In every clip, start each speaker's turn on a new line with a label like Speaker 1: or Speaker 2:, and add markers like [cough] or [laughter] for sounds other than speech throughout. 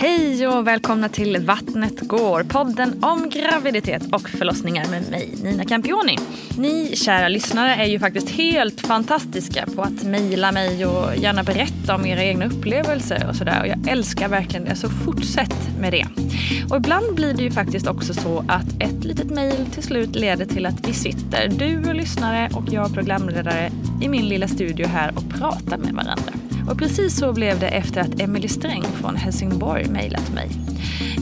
Speaker 1: Hej och välkomna till Vattnet går, podden om graviditet och förlossningar med mig, Nina Campioni. Ni kära lyssnare är ju faktiskt helt fantastiska på att mejla mig och gärna berätta om era egna upplevelser och sådär. Och jag älskar verkligen det, så fortsätt med det. Och ibland blir det ju faktiskt också så att ett litet mejl till slut leder till att vi sitter, du och lyssnare och jag programledare, i min lilla studio här och pratar med varandra. Och precis så blev det efter att Emelie Sträng från Helsingborg mejlat mig.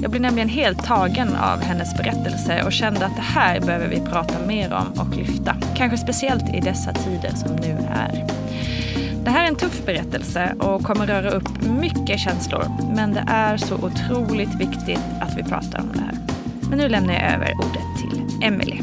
Speaker 1: Jag blev nämligen helt tagen av hennes berättelse och kände att det här behöver vi prata mer om och lyfta. Kanske speciellt i dessa tider som nu är. Det här är en tuff berättelse och kommer röra upp mycket känslor. Men det är så otroligt viktigt att vi pratar om det här. Men nu lämnar jag över ordet till Emelie.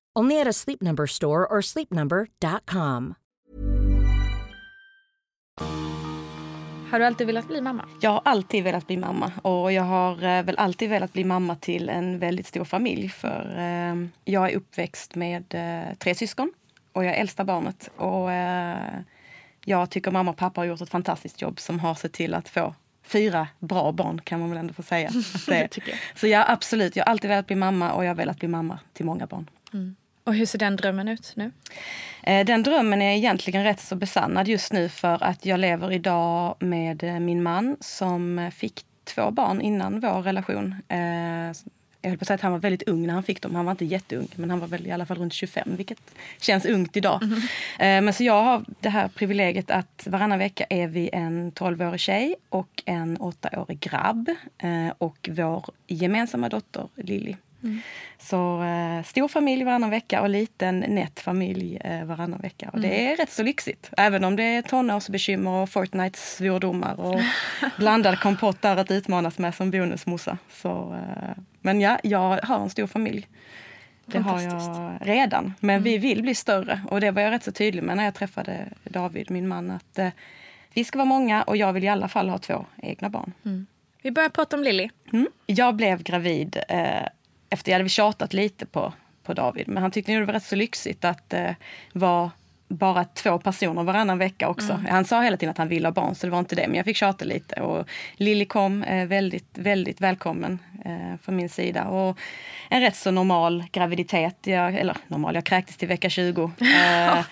Speaker 2: Only at a Sleep Number store or sleepnumber.com.
Speaker 1: Har du alltid velat bli mamma?
Speaker 3: Jag har alltid velat bli mamma och jag har eh, väl alltid velat bli mamma till en väldigt stor familj. För eh, jag är uppväxt med eh, tre syskon och jag är äldsta barnet. Och eh, jag tycker mamma och pappa har gjort ett fantastiskt jobb som har sett till att få fyra bra barn kan man väl ändå få säga. [laughs] Att det,
Speaker 1: tycker jag.
Speaker 3: Så jag absolut, jag har alltid velat bli mamma och jag har velat bli mamma till många barn.
Speaker 1: Och hur ser den drömmen ut nu?
Speaker 3: Eh, Den drömmen är egentligen rätt så besannad just nu för att jag lever idag med eh, min man som fick två barn innan vår relation. Eh, Jag höll på att säga att han var väldigt ung när han fick dem. Han var inte jätteung, men han var väl i alla fall runt 25, vilket känns ungt idag. Eh, Men så jag har det här privilegiet att varannan vecka är vi en 12-årig tjej och en 8-årig grabb. Och vår gemensamma dotter Lilly. Så eh, stor familj varannan vecka och liten nätt familj eh, varannan vecka. Och det är rätt så lyxigt. Även om det är tonårsbekymmer och Fortnites svordomar och [laughs] blandad kompott där att utmanas med som bonusmorsa. Så, eh, men ja, jag har en stor familj. Det har jag redan. Men vi vill bli större. Och det var jag rätt så tydlig med när jag träffade David, min man. Att eh, vi ska vara många och jag vill i alla fall ha två egna barn.
Speaker 1: Vi börjar prata om Lilly.
Speaker 3: Mm. Jag blev gravid eh, efter jag hade tjatat lite på, på David. Men han tyckte det var rätt så lyxigt att eh, vara bara två personer varannan vecka också. Mm. Han sa hela tiden att han ville ha barn så det var inte det. Men jag fick tjata lite. Och Lilly kom eh, väldigt, väldigt välkommen eh, från min sida. Och en rätt så normal graviditet. Jag, eller normal, jag kräktes till vecka 20. [laughs]
Speaker 1: Eh,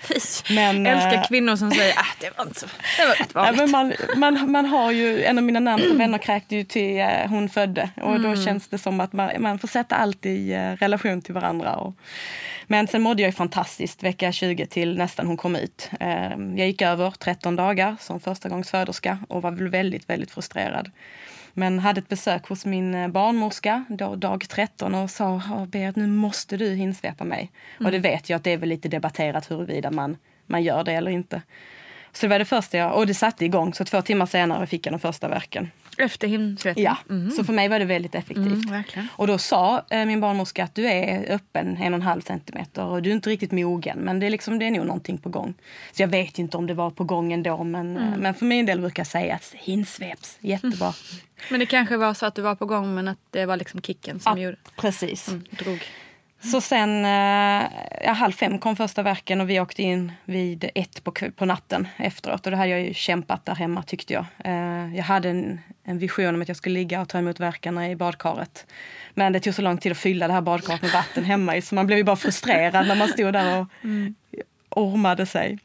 Speaker 1: men, jag älskar eh, kvinnor som säger att ah, det var inte så, det var rätt vanligt.
Speaker 3: Men man, man, man har ju, en av mina närmsta [clears throat] vänner kräkte ju till eh, hon födde. Och mm. då känns det som att man, man får sätta allt i relation till varandra. Och, men sen mådde jag fantastiskt vecka 20 till nästan hon kom ut. Ehm, jag gick över 13 dagar som förstagångsföderska och var väldigt, väldigt frustrerad. Men hade ett besök hos min eh, barnmorska då, dag 13 och sa Berit, nu måste du hinsvepa mig. Mm. Och det vet jag att det är väl lite debatterat huruvida man, man gör det eller inte. Så det var det första jag, och det satte igång. Så två timmar senare fick jag den första verken.
Speaker 1: Efter himsvettning?
Speaker 3: Ja, mm. så för mig var det väldigt effektivt. Mm, och då sa eh, min barnmorska att du är öppen en och en halv centimeter och du är inte riktigt mogen. Men det är, liksom, det är nog någonting på gång. Så jag vet inte om det var på gång ändå. Men, eh, mm. men för min del brukar jag säga att hinsveps, jättebra. [laughs]
Speaker 1: Men det kanske var så att du var på gång men att det var liksom kicken som
Speaker 3: ja,
Speaker 1: gjorde...
Speaker 3: Precis.
Speaker 1: Mm, drog.
Speaker 3: Så sen, eh, ja, halv fem kom första verken och vi åkte in vid ett på, på natten efteråt. Och det hade jag ju kämpat där hemma tyckte jag. Eh, jag hade en, en vision om att jag skulle ligga och ta emot verkarna i badkaret. Men det tog så lång tid att fylla det här badkaret med vatten hemma så man blev ju bara frustrerad när man stod där och mm. ormade sig.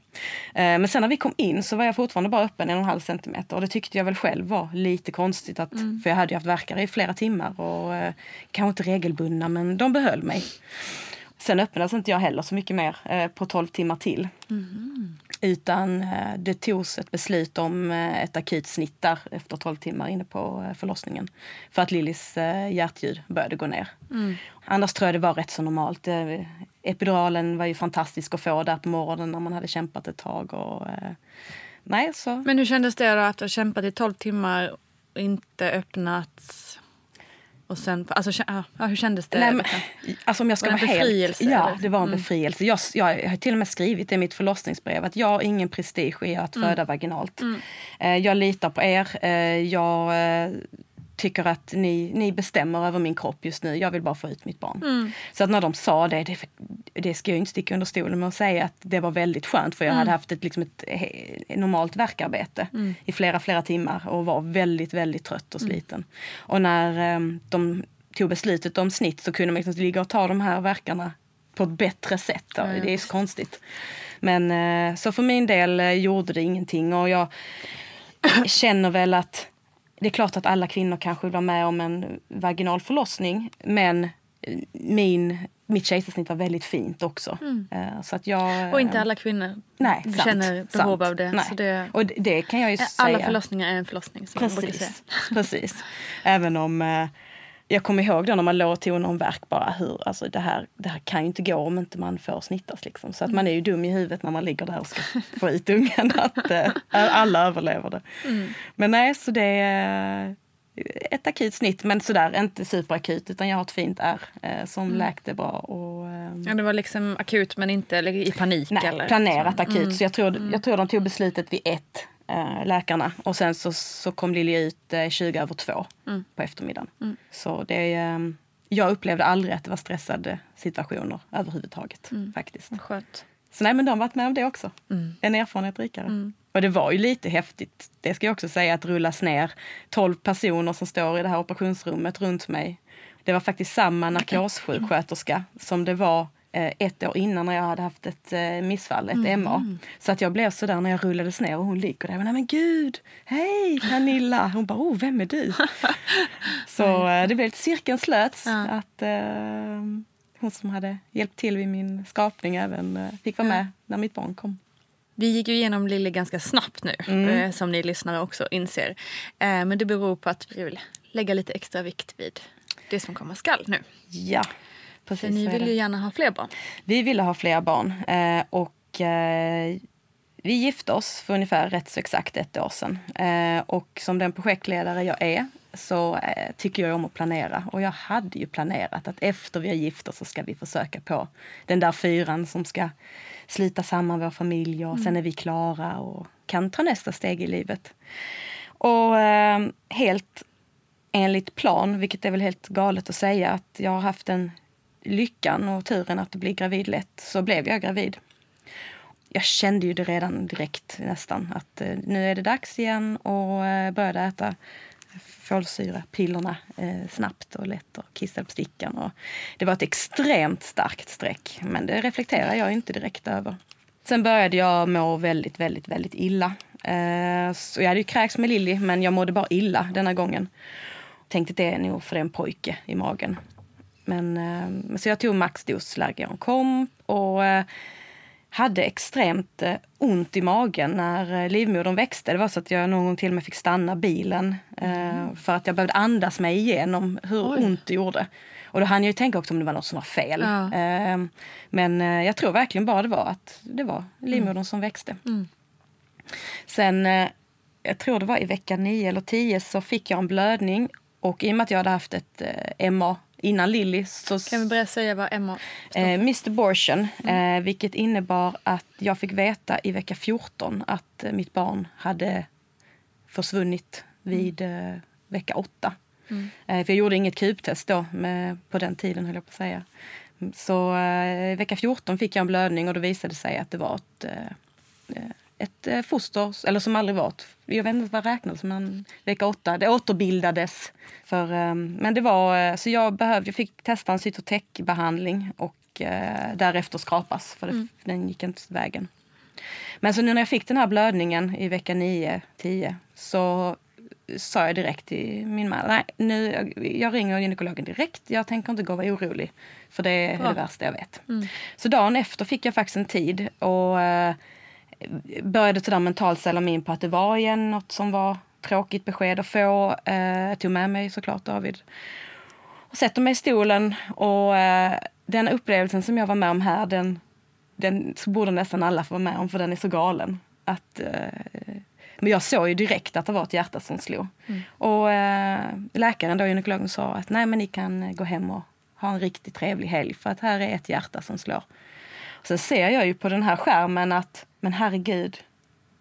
Speaker 3: Eh, men sen när vi kom in så var jag fortfarande bara öppen en och en halv centimeter och det tyckte jag väl själv var lite konstigt. Att, mm. För jag hade ju haft verkare i flera timmar och eh, kanske inte regelbundna men de behöll mig. Sen öppnades inte jag heller så mycket mer eh, på 12 timmar till. Mm. Utan eh, det togs ett beslut om ett akut snitt där efter 12 timmar inne på förlossningen. För att Lillis hjärtljud började gå ner. Mm. Annars tror jag det var rätt så normalt. Eh, epiduralen var ju fantastisk att få där på morgonen när man hade kämpat ett tag. Och, nej, så.
Speaker 1: Men hur kändes det då att ha kämpat i 12 timmar och inte öppnats? Och sen, alltså, ja, hur kändes det? Nej, men,
Speaker 3: alltså om jag ska var befrielse? Helt, ja, det var en mm. befrielse. Jag, jag, jag har till och med skrivit i mitt förlossningsbrev att jag har ingen prestige i att mm. föda vaginalt. Mm. Eh, jag litar på er. Eh, jag eh, tycker att ni, ni bestämmer över min kropp just nu. Jag vill bara få ut mitt barn. Mm. Så att när de sa det, det, det ska jag inte sticka under stolen med att säga att det var väldigt skönt för jag mm. hade haft ett, liksom ett, ett normalt verkarbete mm. i flera, flera timmar och var väldigt, väldigt trött och mm. sliten. Och när um, de tog beslutet om snitt så kunde man liksom ligga och ta de här verkarna på ett bättre sätt. Ja, det är så konstigt. Men uh, så för min del uh, gjorde det ingenting och jag [clears throat] känner väl att det är klart att alla kvinnor kanske vill vara med om en vaginal förlossning. Men min, mitt kejsarsnitt var väldigt fint också. Mm. Uh, så att jag,
Speaker 1: och inte alla kvinnor
Speaker 3: nej, sant,
Speaker 1: känner behov
Speaker 3: sant.
Speaker 1: av det.
Speaker 3: Nej.
Speaker 1: Så det,
Speaker 3: och det, det kan jag ju
Speaker 1: alla
Speaker 3: säga.
Speaker 1: förlossningar är en förlossning. Som
Speaker 3: precis, precis. Även om jag kommer ihåg då när man låg tog någon verk bara hur, alltså det här, det här kan ju inte gå om inte man får snittas liksom. Så att man är ju dum i huvudet när man ligger där och ska [laughs] få ut ungen. Att äh, alla överlever det. Mm. Men nej, så det är ett akut snitt men sådär inte superakut utan jag har ett fint ärr eh, som mm. läkte bra. Och, eh,
Speaker 1: ja, det var liksom akut men inte i panik?
Speaker 3: Nej,
Speaker 1: eller?
Speaker 3: planerat akut. Mm. Så jag tror, mm. jag tror de tog beslutet vid ett eh, läkarna. Och sen så, så kom Lilja ut eh, 20 över två mm. på eftermiddagen. Mm. Så det, eh, jag upplevde aldrig att det var stressade situationer överhuvudtaget. Mm. faktiskt.
Speaker 1: Skönt.
Speaker 3: Så nej, men de har varit med om det också. Mm. En erfarenhet rikare. Mm. Och det var ju lite häftigt, det ska jag också säga, att rullas ner 12 personer som står i det här operationsrummet runt mig. Det var faktiskt samma [clears throat] narkossjuksköterska som det var ett år innan när jag hade haft ett eh, missfall, ett mm. MA. Så att jag blev sådär när jag rullades ner och hon ligger där. Nej men gud, hej Pernilla! Hon bara, oh vem är du? [laughs] så eh, det blev lite cirkeln slöts. Ja. Att eh, hon som hade hjälpt till vid min skapning även eh, fick vara med ja. när mitt barn kom.
Speaker 1: Vi gick ju igenom Lille ganska snabbt nu, mm. som ni lyssnare också inser. Men det beror på att vi vill lägga lite extra vikt vid det som komma skall nu.
Speaker 3: Ja.
Speaker 1: Precis, För ni vill ju gärna ha fler barn.
Speaker 3: Vi ville ha fler barn. Eh, och eh, vi gifte oss för ungefär rätt så exakt ett år sedan. Eh, och som den projektledare jag är så tycker jag om att planera. Och jag hade ju planerat att efter vi har gift oss så ska vi försöka på den där fyran som ska slita samman vår familj och mm. sen är vi klara och kan ta nästa steg i livet. Och eh, helt enligt plan, vilket är väl helt galet att säga, att jag har haft en lyckan och turen att bli gravid lätt så blev jag gravid. jag kände ju det redan direkt nästan att eh, nu är det dags igen och eh, började äta folsyrapillerna eh, snabbt och lätt och kissade på stickan. Och det var ett extremt starkt streck, men det reflekterar jag inte direkt över. Sen började jag må väldigt, väldigt, väldigt illa. Eh, så jag hade ju kräkts med Lilly, men jag mådde bara illa denna gången. Tänkte att det är nog för en pojke i magen. Men, eh, så jag tog maxdos Largion kom och eh, hade extremt eh, ont i magen när livmodern växte. Det var så att jag någon gång till och med fick stanna bilen mm. för att jag behövde andas mig igenom hur Oj. ont det gjorde. Och då hann jag tänka också om det var något som var fel. Ja. Men jag tror verkligen bara det var att det var livmodern mm. som växte. Mm. Sen, jag tror det var i vecka 9 eller 10 så fick jag en blödning och i och med att jag hade haft ett MA innan Lilly. Så
Speaker 1: kan vi börja säga vad Emma
Speaker 3: eh, Mr Abortion, mm. eh, vilket innebar att jag fick veta i vecka 14 att eh, mitt barn hade försvunnit vid eh, vecka 8. Mm. Eh, för jag gjorde inget kuptest då med, på den tiden höll jag på att säga. Så eh, vecka 14 fick jag en blödning och då visade det sig att det var ett ett eh, foster, eller som aldrig var jag vet inte vad räknades men vecka åtta, det återbildades. För, ehm, men det var, eh, så jag behövde, jag fick testa en cytotec-behandling och eh, därefter skrapas för det, mm. den gick inte vägen. Men så nu när jag fick den här blödningen i vecka 9-10 så sa jag direkt till min man, nej nu, jag ringer gynekologen direkt, jag tänker inte gå och vara orolig. För det är Bra. det värsta jag vet. Mm. Så dagen efter fick jag faktiskt en tid och började mentalt ställa mig in på att det var igen något som var tråkigt besked att få. Eh, jag tog med mig såklart David. Och sätter mig i stolen och eh, den upplevelsen som jag var med om här den, den så borde nästan alla få vara med om för den är så galen. Att, eh, men jag såg ju direkt att det var ett hjärta som slog. Mm. Och läkaren, då, gynekologen, sa att nej men ni kan gå hem och ha en riktigt trevlig helg för att här är ett hjärta som slår. Sen ser jag ju på den här skärmen att, men herregud.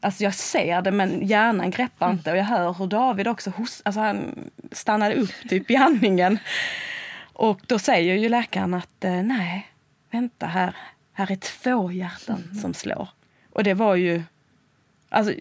Speaker 3: Alltså jag ser det men hjärnan greppar mm. inte och jag hör hur David också hos, alltså han stannade upp typ i andningen. Och då säger ju läkaren att eh, nej, vänta här, här är två hjärtan mm. som slår. Och det var ju, alltså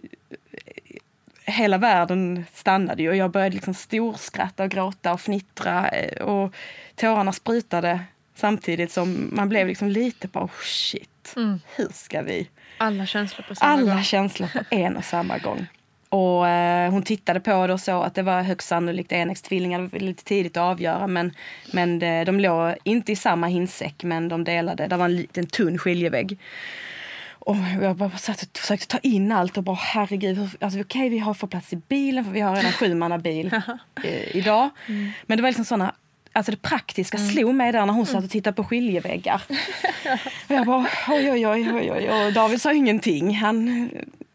Speaker 3: hela världen stannade ju och jag började liksom storskratta och gråta och fnittra eh, och tårarna sprutade Samtidigt som man blev liksom lite på oh shit, mm. hur ska vi?
Speaker 1: Alla känslor på samma
Speaker 3: Alla
Speaker 1: gång.
Speaker 3: Känslor på [laughs] en och samma gång. Och eh, hon tittade på det och såg att det var högst sannolikt enäggstvillingar. Det var lite tidigt att avgöra men, men det, de låg inte i samma hinsäck men de delade. Det var en liten tunn skiljevägg. Och jag bara satt och försökte ta in allt och bara herregud, hur, alltså, okej okay, vi har fått plats i bilen för vi har redan sju bil [laughs] eh, idag. Mm. Men det var liksom såna Alltså det praktiska mm. slog mig där när hon satt och tittade på skiljeväggar. [laughs] och jag bara oj, oj, oj, oj, oj. Och David sa ingenting. Han,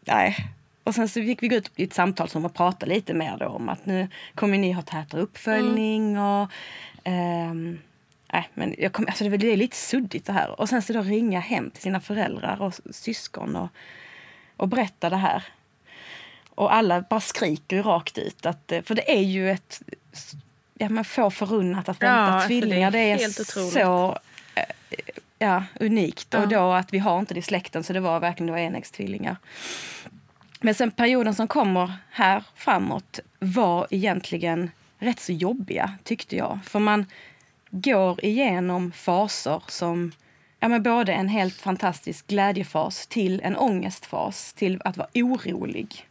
Speaker 3: nej. Och sen så fick vi ut i ett samtal som var prata lite mer då om att nu kommer ni ha tätare uppföljning mm. och um, Nej, men jag kom, alltså det är lite suddigt det här. Och sen så då ringa hem till sina föräldrar och syskon och, och berätta det här. Och alla bara skriker rakt ut. Att, för det är ju ett ja, man får förunnat att vänta ja, alltså, tvillingar. Alltså det är, det är så eh, ja, unikt. Och då att vi har inte det i släkten så det var verkligen enäggstvillingar. Men sen perioden som kommer här framåt var egentligen rätt så jobbiga tyckte jag. För man går igenom faser som ja, men både en helt fantastisk glädjefas till en ångestfas, till att vara orolig.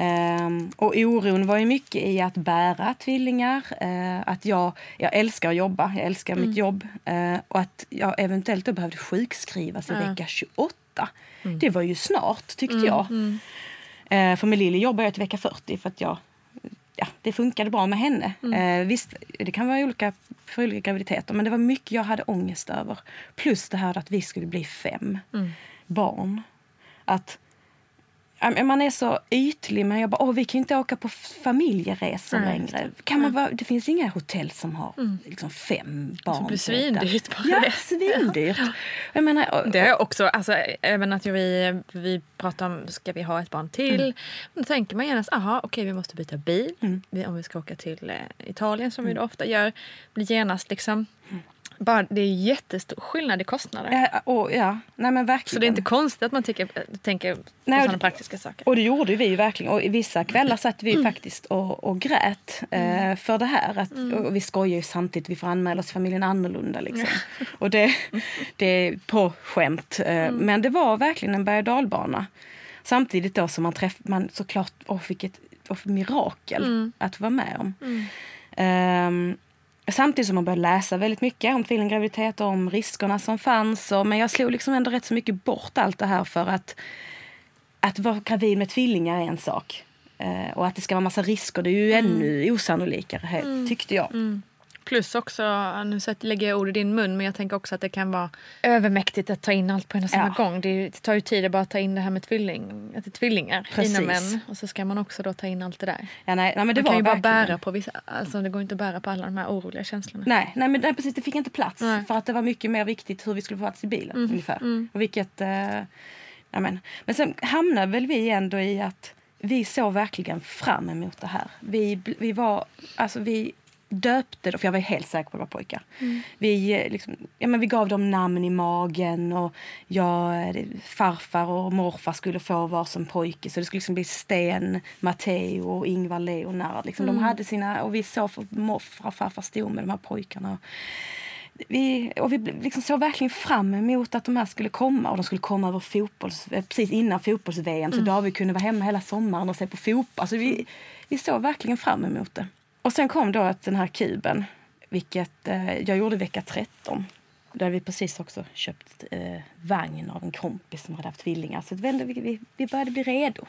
Speaker 3: Um, och oron var ju mycket i att bära tvillingar. Uh, att jag, jag älskar att jobba, jag älskar mm. mitt jobb. Uh, och att jag eventuellt då behövde sjukskrivas i uh. vecka 28. Mm. Det var ju snart tyckte mm. jag. Uh, för med Lilly jobbade jag till vecka 40 för att jag, ja, det funkade bra med henne. Uh, visst, det kan vara olika för olika graviditeter men det var mycket jag hade ångest över. Plus det här att vi skulle bli fem mm. barn. Att man är så ytlig, men jag bara, åh, vi kan inte åka på familjeresor Nej, längre. Kan man vara, det finns inga hotell som har mm. liksom, fem barn. Det
Speaker 1: blir svindyrt bara
Speaker 3: Ja, svindyrt. Jag menar,
Speaker 1: och, det är också, alltså, även att vi, vi pratar om, ska vi ha ett barn till? Mm. Då tänker man genast, aha, okej, vi måste byta bil. Mm. Om vi ska åka till eh, Italien, som vi då ofta gör, blir genast liksom Bara, det är jättestor skillnad i kostnader.
Speaker 3: Ja, och, ja. Nej, men verkligen.
Speaker 1: Så det är inte konstigt att man tycker, tänker på
Speaker 3: Nej,
Speaker 1: sådana praktiska saker.
Speaker 3: Och det gjorde vi ju verkligen. Och i vissa kvällar [clears throat] satt vi faktiskt och, och grät eh, för det här. Att, och vi skojar ju samtidigt, vi får anmäla oss familjen annorlunda. Liksom. [laughs] och det, det är på skämt. Eh, Men det var verkligen en berg och dalbana. Samtidigt då som man träffade, man såklart, åh vilket åh, mirakel att vara med om. Ehm, Samtidigt som man började läsa väldigt mycket om tvillinggraviditet och om riskerna som fanns. Och, men jag slog liksom ändå rätt så mycket bort allt det här för att att vara gravid med tvillingar är en sak. Eh, och att det ska vara massa risker, det är ju ännu osannolikare, he- tyckte jag.
Speaker 1: Plus också, nu lägger jag ord i din mun, men jag tänker också att det kan vara övermäktigt att ta in allt på en och samma
Speaker 3: Ja.
Speaker 1: gång. Det, är- det tar ju tid att bara ta in det här med tvilling, att det är tvillingar
Speaker 3: Precis.
Speaker 1: en. Och så ska man också då ta in allt det där.
Speaker 3: Ja, nej, nej, men det
Speaker 1: Man
Speaker 3: var
Speaker 1: kan ju bara
Speaker 3: verkligen-
Speaker 1: bära på vissa, alltså det går inte att bära på alla de här oroliga känslorna.
Speaker 3: Nej, nej, men nej, precis, det fick inte plats.
Speaker 1: Nej.
Speaker 3: För att det var mycket mer viktigt hur vi skulle få plats i bilen. ungefär. Och vilket, eh, men. men sen hamnade väl vi ändå i att vi såg verkligen fram emot det här. Vi, vi var, alltså vi döpte dem, för jag var helt säker på att det var pojkar. Vi, eh, liksom, ja, men vi gav dem namn i magen och jag, eh, farfar och morfar skulle få varsin pojke. Så det skulle liksom bli Sten, Matteo och Ingvar Leonard. Liksom. De hade sina, och vi såg för morfar och farfar stod med de här pojkarna. Vi, och vi liksom såg verkligen fram emot att de här skulle komma. Och de skulle komma över fotbolls, eh, precis innan fotbolls-VM. Så David kunde vara hemma hela sommaren och se på fotboll. Alltså vi, vi såg verkligen fram emot det. Och sen kom då att den här kuben, vilket eh, jag gjorde vecka 13. Där vi precis också köpt eh, vagn av en kompis som hade haft tvillingar. Så vi, vi, vi började bli redo.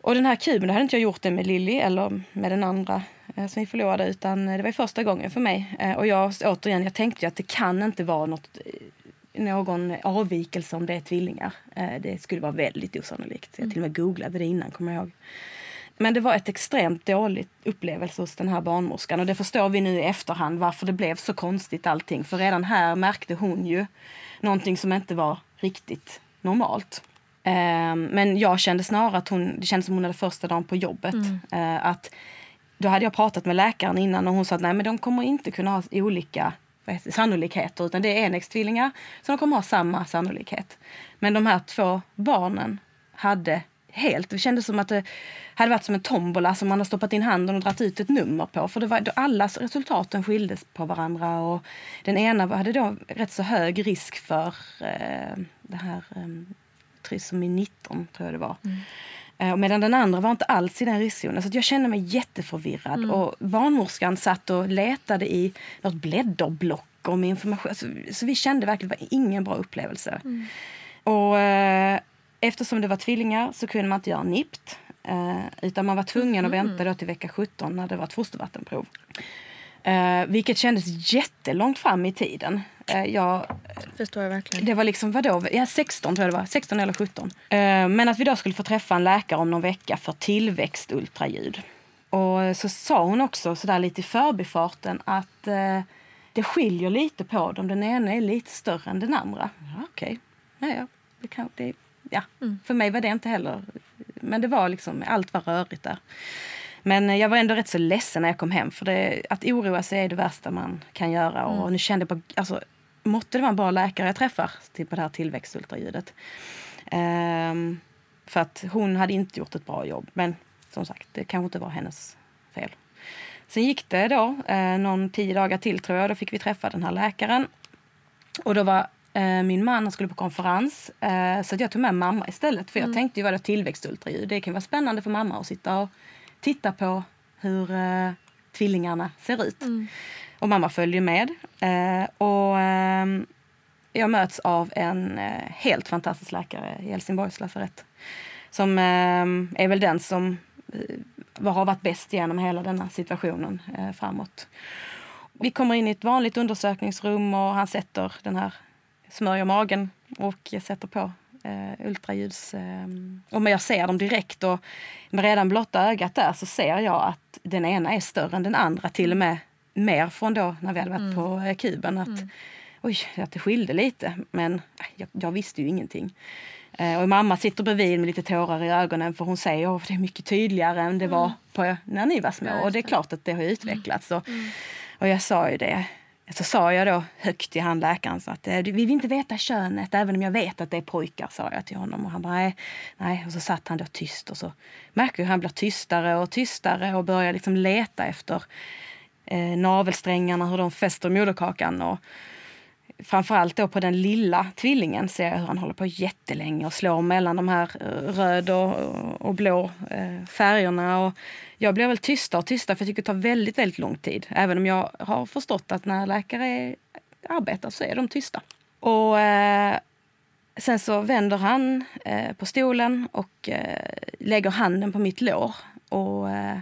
Speaker 3: Och den här kuben, då hade inte jag gjort det med Lilly eller med den andra eh, som vi förlorade utan eh, det var ju första gången för mig. Eh, och jag återigen, jag tänkte ju att det kan inte vara något, eh, någon avvikelse om det är tvillingar. Eh, det skulle vara väldigt osannolikt. Jag till och med googlade det innan, kommer jag ihåg. Men det var ett extremt dåligt upplevelse hos den här barnmorskan. Och det förstår vi nu i efterhand varför det blev så konstigt allting. För redan här märkte hon ju någonting som inte var riktigt normalt. Ehm, men jag kände snarare att hon, det kändes som hon hade första dagen på jobbet. Eh, att då hade jag pratat med läkaren innan och hon sa att nej men de kommer inte kunna ha olika sannolikheter utan det är enäggstvillingar så de kommer ha samma sannolikhet. Men de här två barnen hade helt, det kändes som att det hade varit som en tombola som man har stoppat in handen och dragit ut ett nummer på. För det var, alla resultaten skildes på varandra och den ena hade då rätt så hög risk för eh, det här eh, trisomi 19 tror jag det var. Eh, Medan den andra var inte alls i den riskzonen. Så jag kände mig jätteförvirrad. Och barnmorskan satt och letade i något blädderblock om information. Så, så vi kände verkligen att det var ingen bra upplevelse. Och eh, eftersom det var tvillingar så kunde man inte göra NIPT. Eh, utan man var tvungen att vänta då till vecka 17 när det var ett fostervattenprov. Eh, vilket kändes jättelångt fram i tiden. Eh, jag
Speaker 1: Förstår jag verkligen.
Speaker 3: det var liksom, vadå? Ja, 16 tror jag det var. 16 eller 17. Eh, men att vi då skulle få träffa en läkare om någon vecka för tillväxtultraljud. Och så sa hon också sådär lite i förbifarten att eh, det skiljer lite på dem. Den ena är lite större än den andra. Ja, Okej, ja, ja. Det kan, det, ja. För mig var det inte heller... Men det var liksom, allt var rörigt där. Men eh, jag var ändå rätt så ledsen när jag kom hem. För det, att oroa sig är det värsta man kan göra. Och nu kände jag alltså, måtte det vara en bra läkare jag träffar till på det här tillväxtultraljudet. Ehm, för att hon hade inte gjort ett bra jobb. Men som sagt, det kanske inte var hennes fel. Sen gick det då eh, någon tio dagar till tror jag. Då fick vi träffa den här läkaren. Och då var min man skulle på konferens. Eh, så jag tog med mamma istället. För jag tänkte ju vadå tillväxtultraljud. Det kan vara spännande för mamma att sitta och titta på hur eh, tvillingarna ser ut. Och mamma följer med. Eh, och ehm, jag möts av en eh, helt fantastisk läkare i Helsingborgs lasarett. Som eh, är väl den som eh, har varit bäst genom hela denna situationen eh, framåt. Vi kommer in i ett vanligt undersökningsrum och han sätter den här, smörjer magen och sätter på eh, ultraljus. Eh, och jag ser dem direkt och med redan blotta ögat där så ser jag att den ena är större än den andra. Till och med mer från då när vi hade varit på eh, kuben. Att, Oj, att det skilde lite. Men äh, jag, jag visste ju ingenting. Eh, och mamma sitter bredvid med lite tårar i ögonen för hon säger att det är mycket tydligare än det var på, när ni var små. och det är klart att det har utvecklats. Och, och jag sa ju det så sa jag då högt till han läkaren så att eh, vi vill inte veta könet även om jag vet att det är pojkar, sa jag till honom. Och han bara nej, nej. Och så satt han då tyst och så märker jag hur han blir tystare och tystare och börjar liksom leta efter eh, navelsträngarna, hur de fäster moderkakan. Och framförallt då på den lilla tvillingen ser jag hur han håller på jättelänge och slår mellan de här eh, röd och, och blå eh, färgerna. Och jag blir väl tystare och tystare för jag tycker det tar väldigt, väldigt lång tid. Även om jag har förstått att när läkare arbetar så är de tysta. Och eh, sen så vänder han eh, på stolen och eh, lägger handen på mitt lår och eh,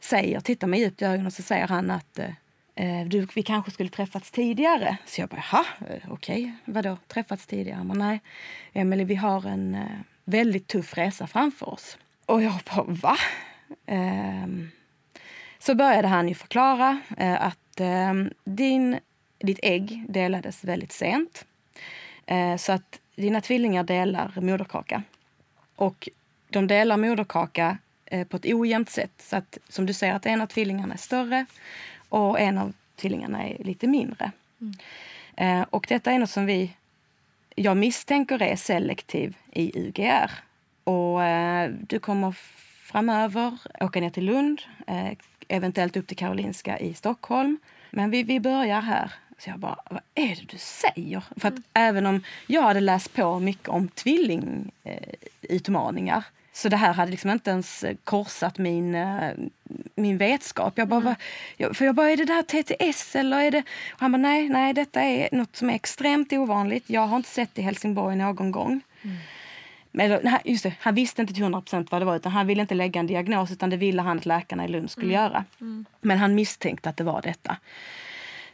Speaker 3: säger, tittar mig djupt i ögonen och så säger han att eh, Eh, du, vi kanske skulle träffats tidigare. Så jag bara, jaha, eh, okej, okay. vadå träffats tidigare? Men nej, Emelie, vi har en eh, väldigt tuff resa framför oss. Och jag bara, va? Ehm, så började han ju förklara eh, att eh, din, ditt ägg delades väldigt sent. Eh, så att dina tvillingar delar moderkaka. Och de delar moderkaka eh, på ett ojämnt sätt. Så att, som du säger, att en av tvillingarna är större och en av tvillingarna är lite mindre. Mm. Och detta är något som vi, jag misstänker är selektiv i UGR. Och du kommer framöver, åka ner till Lund, eh, eventuellt upp till Karolinska i Stockholm. Men vi, vi börjar här. Så jag bara, vad är det du säger? För att mm. även om jag hade läst på mycket om tvillingutmaningar eh, så det här hade liksom inte ens korsat min, eh, min vetskap. Jag bara, mm. vad, för jag bara, är det där TTS eller är det... Och han bara, nej, nej, detta är något som är extremt ovanligt. Jag har inte sett det i Helsingborg någon gång. Mm. Eller, just det, han visste inte till 100 vad det var utan han ville inte lägga en diagnos utan det ville han att läkarna i Lund skulle mm. göra. Mm. Men han misstänkte att det var detta.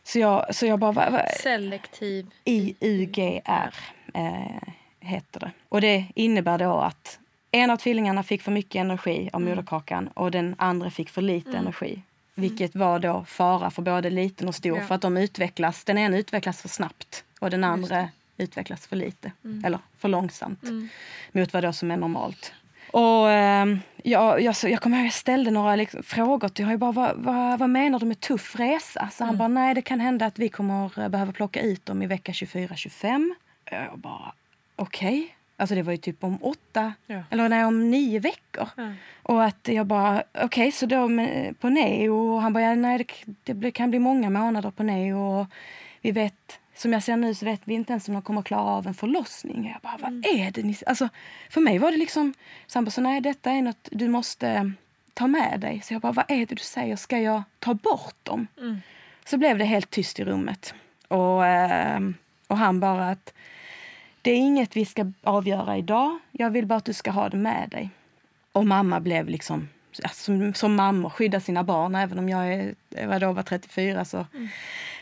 Speaker 3: Så jag, så jag bara... Va, va,
Speaker 1: Selektiv?
Speaker 3: IUGR eh, heter det. Och det innebär då att en av tvillingarna fick för mycket energi av mm. moderkakan och den andra fick för lite mm. energi. Vilket var då fara för både liten och stor ja. för att de utvecklas, den ena utvecklas för snabbt och den andra utvecklas för lite mm. eller för långsamt mm. mot vad då som är normalt. Och eh, jag, jag, jag kommer ihåg jag ställde några liksom, frågor till honom. Bara, vad, vad, vad, menar du med tuff resa? Så han mm. bara, nej det kan hända att vi kommer behöva plocka ut dem i vecka 24-25. Jag bara, okej. Okay. Alltså det var ju typ om åtta, ja. eller nej om nio veckor. Ja. Och att jag bara, okej okay, så då på neo. Och han bara, ja, nej det, det kan bli många månader på neo. Och vi vet som jag ser nu så vet vi inte ens om de kommer klara av en förlossning. Jag bara, vad mm. är det ni... Alltså, för mig var det liksom... Så han bara, så nej detta är något du måste ta med dig. Så jag bara, vad är det du säger? Ska jag ta bort dem? Mm. Så blev det helt tyst i rummet. Och, ehm, och han bara att det är inget vi ska avgöra idag. Jag vill bara att du ska ha det med dig. Och mamma blev liksom som, som mamma skydda sina barn. Även om jag är, vad då, var 34 så mm.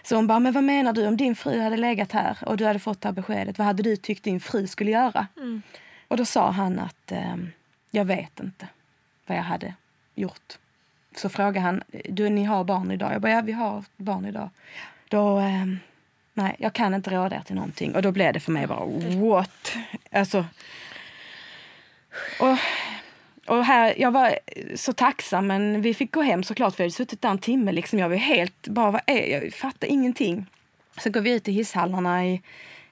Speaker 3: Så hon bara, men vad menar du om din fru hade legat här och du hade fått det här beskedet? Vad hade du tyckt din fru skulle göra? Mm. Och då sa han att eh, jag vet inte vad jag hade gjort. Så frågade han, du ni har barn idag? Jag bara, ja vi har barn idag. Då, eh, nej jag kan inte råda er till någonting. Och då blev det för mig bara, what? Alltså, och och här, jag var så tacksam, men vi fick gå hem såklart för jag hade suttit där en timme. Liksom. Jag var helt bara, vad är jag? fattar ingenting. Så går vi ut i hisshallarna i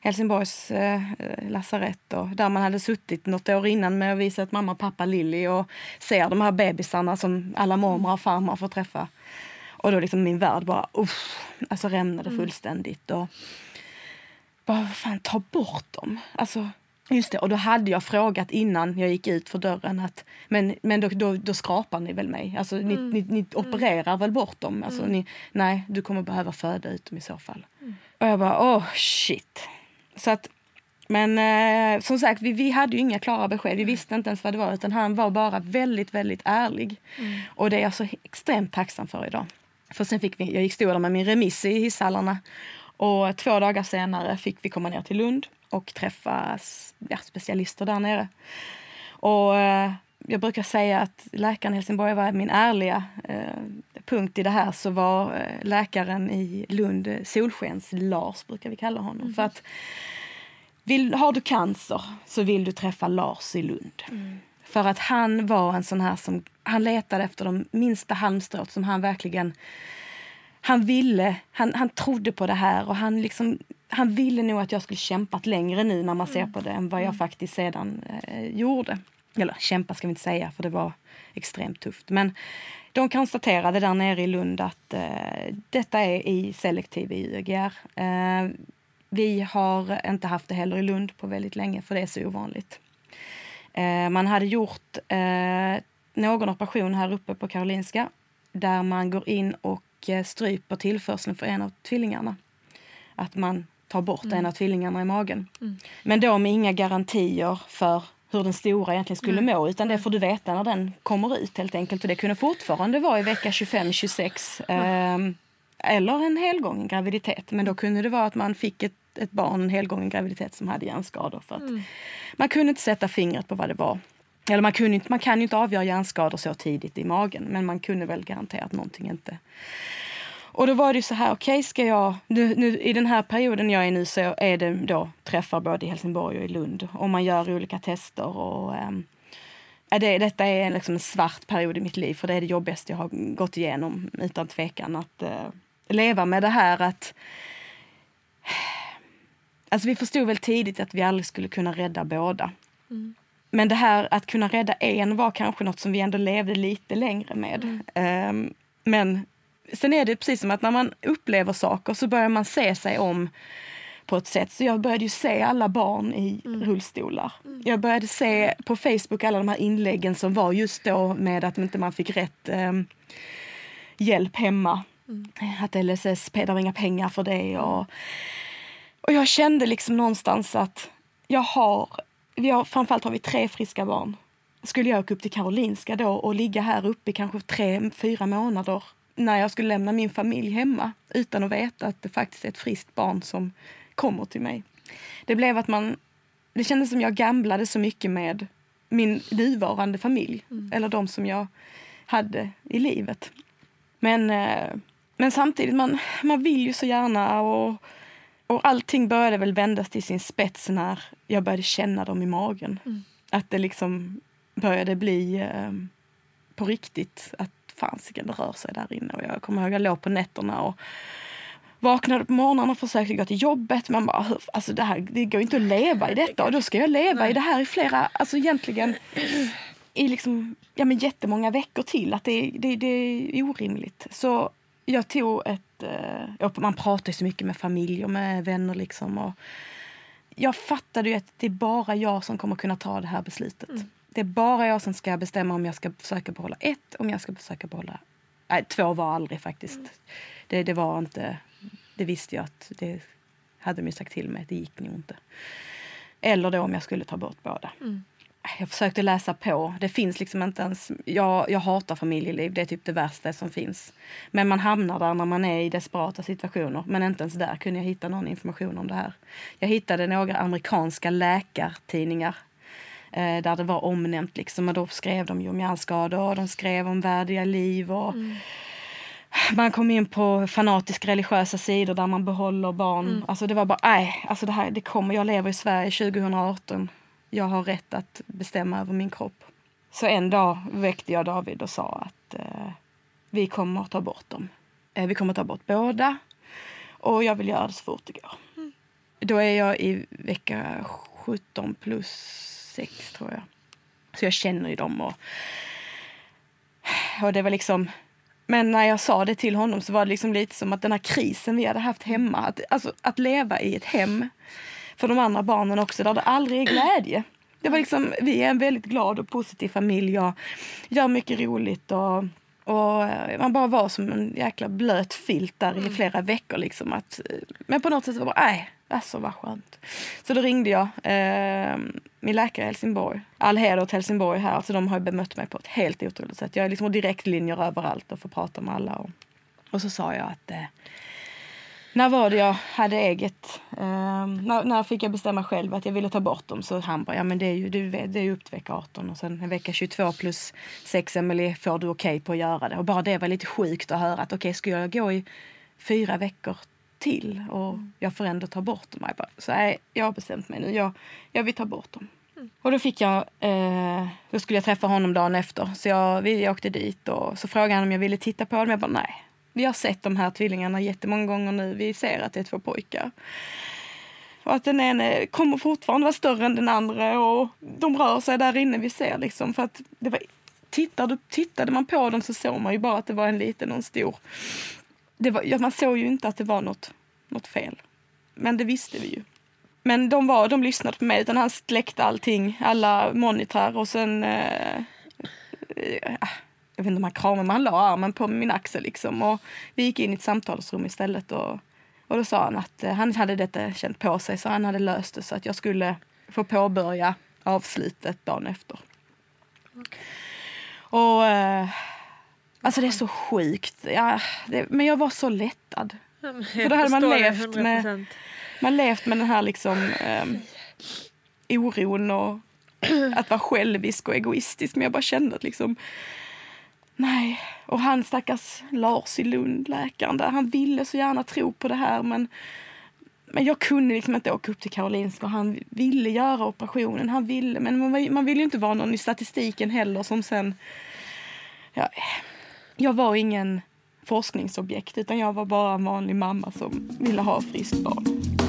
Speaker 3: Helsingborgs eh, lasarett och där man hade suttit något år innan med att visa att mamma, pappa, Lilly och ser de här bebisarna som alla mormor och farmor får träffa. Och då liksom min värld bara, usch, alltså rämnade mm. fullständigt. Och bara, vad fan, ta bort dem. Alltså, Just det, och då hade jag frågat innan jag gick ut för dörren att men, men då, då, då skrapar ni väl mig? Alltså ni, mm. ni, ni mm. opererar väl bort dem? Alltså, mm. ni, nej, du kommer behöva föda ut dem i så fall. Och jag bara, oh, shit. Så att, men eh, som sagt, vi, vi hade ju inga klara besked. Vi visste inte ens vad det var. Utan han var bara väldigt, väldigt ärlig. Mm. Och det är jag så extremt tacksam för idag. För sen fick vi, jag gick stod där med min remiss i hisshallarna. Och två dagar senare fick vi komma ner till Lund och träffa ja, specialister där nere. Och eh, jag brukar säga att läkaren i Helsingborg var min ärliga eh, punkt i det här så var eh, läkaren i Lund eh, Solskens-Lars brukar vi kalla honom. Mm. För att vill, har du cancer så vill du träffa Lars i Lund. Mm. För att han var en sån här som, han letade efter de minsta halmstrået som han verkligen han ville, han, han trodde på det här och han liksom han ville nog att jag skulle kämpat längre nu när man ser på det än vad jag faktiskt sedan eh, gjorde. Eller kämpa ska vi inte säga för det var extremt tufft. Men de konstaterade där nere i Lund att eh, detta är i selektiv IUGR. Eh, vi har inte haft det heller i Lund på väldigt länge för det är så ovanligt. Eh, man hade gjort eh, någon operation här uppe på Karolinska där man går in och eh, stryper tillförseln för en av tvillingarna. Att man tar bort mm. en av tvillingarna i magen. Mm. Men då med inga garantier för hur den stora egentligen skulle mm. må utan det får du veta när den kommer ut helt enkelt. Och det kunde fortfarande vara i vecka 25-26 eh, eller en helgången graviditet. Men då kunde det vara att man fick ett, ett barn en helgången graviditet som hade hjärnskador. För att mm. Man kunde inte sätta fingret på vad det var. Eller man, kunde inte, man kan ju inte avgöra hjärnskador så tidigt i magen men man kunde väl garantera att någonting inte och då var det så här, okej okay, ska jag, nu, nu, i den här perioden jag är nu så är det då träffar både i Helsingborg och i Lund och man gör olika tester och um, det, detta är liksom en svart period i mitt liv för det är det jobbigaste jag har gått igenom utan tvekan att uh, leva med det här att Alltså vi förstod väl tidigt att vi aldrig skulle kunna rädda båda. Mm. Men det här att kunna rädda en var kanske något som vi ändå levde lite längre med. Mm. Um, men sen är det precis som att när man upplever saker så börjar man se sig om på ett sätt. Så jag började ju se alla barn i mm. rullstolar. Mm. Jag började se på Facebook alla de här inläggen som var just då med att inte man fick rätt eh, hjälp hemma. Mm. Att LSS, det var inga pengar för det. Och, och jag kände liksom någonstans att jag har, vi har, framförallt har vi tre friska barn. Skulle jag åka upp till Karolinska då och ligga här uppe i kanske tre, fyra månader när jag skulle lämna min familj hemma utan att veta att det faktiskt är ett friskt barn som kommer till mig. Det blev att man... Det kändes som jag gamblade så mycket med min nuvarande familj. Mm. Eller de som jag hade i livet. Men, eh, men samtidigt, man, man vill ju så gärna och, och allting började väl vändas till sin spets när jag började känna dem i magen. Mm. Att det liksom började bli eh, på riktigt. Att fasiken det rör sig där inne. Och jag kommer ihåg jag låg på nätterna och vaknade på morgonen och försökte gå till jobbet. Man bara, alltså det, här, det går inte att leva i detta och då ska jag leva i det här i flera, alltså egentligen i liksom, ja men jättemånga veckor till. Att det, det, det är orimligt. Så jag tog ett, eh, man pratar ju så mycket med familj och med vänner liksom. Och jag fattade ju att det är bara jag som kommer kunna ta det här beslutet. Mm. Det är bara jag som ska bestämma om jag ska försöka behålla ett, om jag ska försöka behålla... Nej, två var aldrig faktiskt. Mm. Det, det var inte... Det visste jag att det hade de sagt till mig. Det gick nog inte. Eller då om jag skulle ta bort båda. Mm. Jag försökte läsa på. Det finns liksom inte ens... Jag, jag hatar familjeliv. Det är typ det värsta som finns. Men man hamnar där när man är i desperata situationer. Men inte ens där kunde jag hitta någon information om det här. Jag hittade några amerikanska läkartidningar eh, där det var omnämnt. Liksom. Och då skrev de om hjärnskador och de skrev om värdiga liv. Och mm. Man kom in på fanatisk religiösa sidor där man behåller barn. Mm. Alltså det var bara, nej, alltså det här, det kommer. Jag lever i Sverige 2018. Jag har rätt att bestämma över min kropp. Så en dag väckte jag David och sa att eh, vi kommer att ta bort dem. Eh, vi kommer att ta bort båda och jag vill göra det så fort det går. Mm. Då är jag i vecka 17 plus sex tror jag. Så jag känner ju dem och, och det var liksom men när jag sa det till honom så var det liksom lite som att den här krisen vi hade haft hemma, att, alltså, att leva i ett hem för de andra barnen också, där det aldrig är glädje. Det var liksom, vi är en väldigt glad och positiv familj och gör mycket roligt. Och, och man bara var som en jäkla blöt filt där i mm. flera veckor. Liksom, att, men på något sätt var det bara, nej, Alltså vad skönt. Så då ringde jag eh, min läkare i Helsingborg. All heder åt Helsingborg här. Alltså de har bemött mig på ett helt otroligt sätt. Jag är liksom direktlinjer överallt och får prata med alla. Och, och så sa jag att eh, när var det jag hade eget? Eh, när, när fick jag bestämma själv att jag ville ta bort dem? Så han bara, ja men det är ju, det, det är upp till vecka 18 och sen vecka 22 plus 6 Emily får du okej okay på att göra det. Och bara det var lite sjukt att höra att okej, okay, ska jag gå i fyra veckor till och mm. jag får ändå ta bort dem. Jag bara, så nej, jag har bestämt mig nu. Jag, jag vill ta bort dem. Mm. Och då fick jag, eh, då skulle jag träffa honom dagen efter. Så jag, vi, åkte dit och så frågade han om jag ville titta på dem. Jag bara nej, vi har sett de här tvillingarna jättemånga gånger nu. Vi ser att det är två pojkar. Och att den ene kommer fortfarande vara större än den andra och de rör sig där inne. Vi ser liksom för att det var, tittade, tittade man på dem så såg man ju bara att det var en liten och en stor. Det var, ja, man såg ju inte att det var något, något fel. Men det visste vi ju. Men de, var, de lyssnade på mig utan han släckte allting, alla monitrar och sen eh, eh, ah, jag vet inte om han kramade men han la armen på min axel liksom. Och vi gick in i ett samtalsrum istället och, och då sa han att eh, han hade detta känt på sig så han hade löst det så att jag skulle få påbörja avslutet dagen efter. Okay. Och eh, alltså det är så sjukt. Ja, det, men jag var så lättad. Ja, För då hade man levt med, man levt med den här liksom eh, oron och att vara självisk och egoistisk. Men jag bara kände att liksom Nej, och han stackars Lars i Lund, läkaren där, han ville så gärna tro på det här men, men jag kunde liksom inte åka upp till Karolinska och han ville göra operationen. Han ville, men man, man vill ju inte vara någon i statistiken heller som sen... Ja, jag var ingen forskningsobjekt utan jag var bara en vanlig mamma som ville ha friskt barn.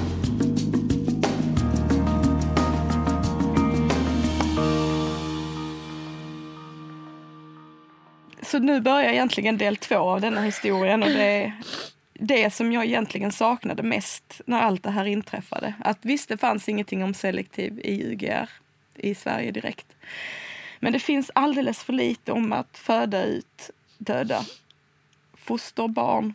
Speaker 3: Så nu börjar egentligen del två av denna historien och det är det som jag egentligen saknade mest när allt det här inträffade. Att visst, det fanns ingenting om selektiv IUGR i Sverige direkt. Men det finns alldeles för lite om att föda ut döda fosterbarn.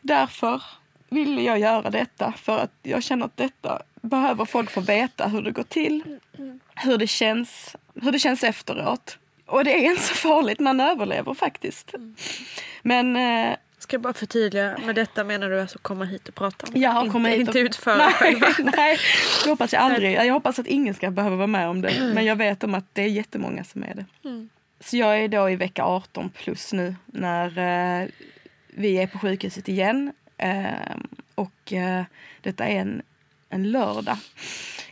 Speaker 3: Därför ville jag göra detta, för att jag känner att detta behöver folk få veta hur det går till, hur det känns, hur det känns efteråt. Och det är inte så farligt, man överlever faktiskt. Mm. Men... Eh,
Speaker 1: Ska jag bara förtydliga, med detta menar du alltså komma hit och prata om?
Speaker 3: Ja,
Speaker 1: inte,
Speaker 3: komma hit
Speaker 1: och... inte utföra själva? [laughs]
Speaker 3: Nej, det hoppas jag aldrig. Jag hoppas att ingen ska behöva vara med om det. [clears throat] Men jag vet om att det är jättemånga som är det. Mm. Så jag är då i vecka 18 plus nu när eh, vi är på sjukhuset igen. Eh, och eh, detta är en, en lördag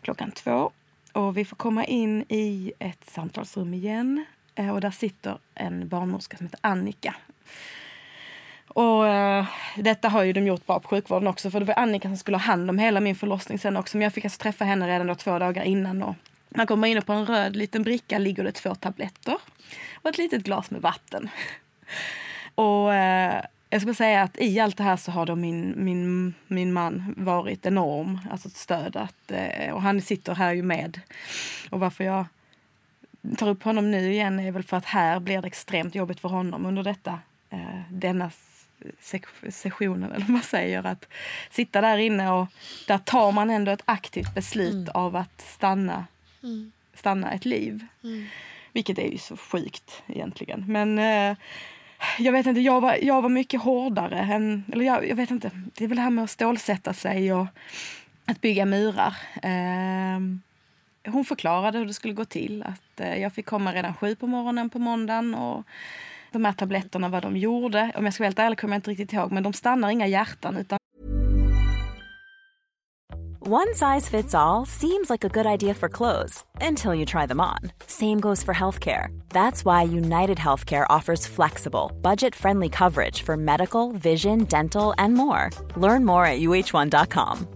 Speaker 3: klockan två. Och vi får komma in i ett samtalsrum igen Eh, och där sitter en barnmorska som heter Annika. Och uh, detta har ju de gjort bra på sjukvården också för det var Annika som skulle ha hand om hela min förlossning sen också. Men jag fick alltså träffa henne redan då två dagar innan. Och man kommer in och på en röd liten bricka ligger det två tabletter och ett litet glas med vatten. [laughs] och uh, jag ska säga att i allt det här så har då min, min, min man varit enorm, alltså ett stöd. Att, uh, och han sitter här ju med. Och varför jag tar upp honom nu igen är väl för att här blir det extremt jobbigt för honom under detta, eh, denna sessionen, eller vad man säger. Att sitta där inne och där tar man ändå ett aktivt beslut mm. av att stanna, mm. stanna ett liv. Mm. Vilket är ju så sjukt egentligen. Men eh, jag vet inte, jag var, jag var mycket hårdare än, eller jag, jag vet inte, det är väl det här med att stålsätta sig och att bygga murar. Eh, hon förklarade hur det skulle gå till. Att eh, jag fick komma redan sju på morgonen på måndagen. Och de här tabletterna, vad de gjorde. Om jag ska vara helt ärlig kommer jag inte riktigt ihåg. Men de stannar inga hjärtan. Utan...
Speaker 4: One size fits all seems like a good idea for clothes. Until you try them on. Same goes for healthcare. That's why United Healthcare offers flexible, budget-friendly coverage for medical, vision, dental and more. Learn more at uh1.com.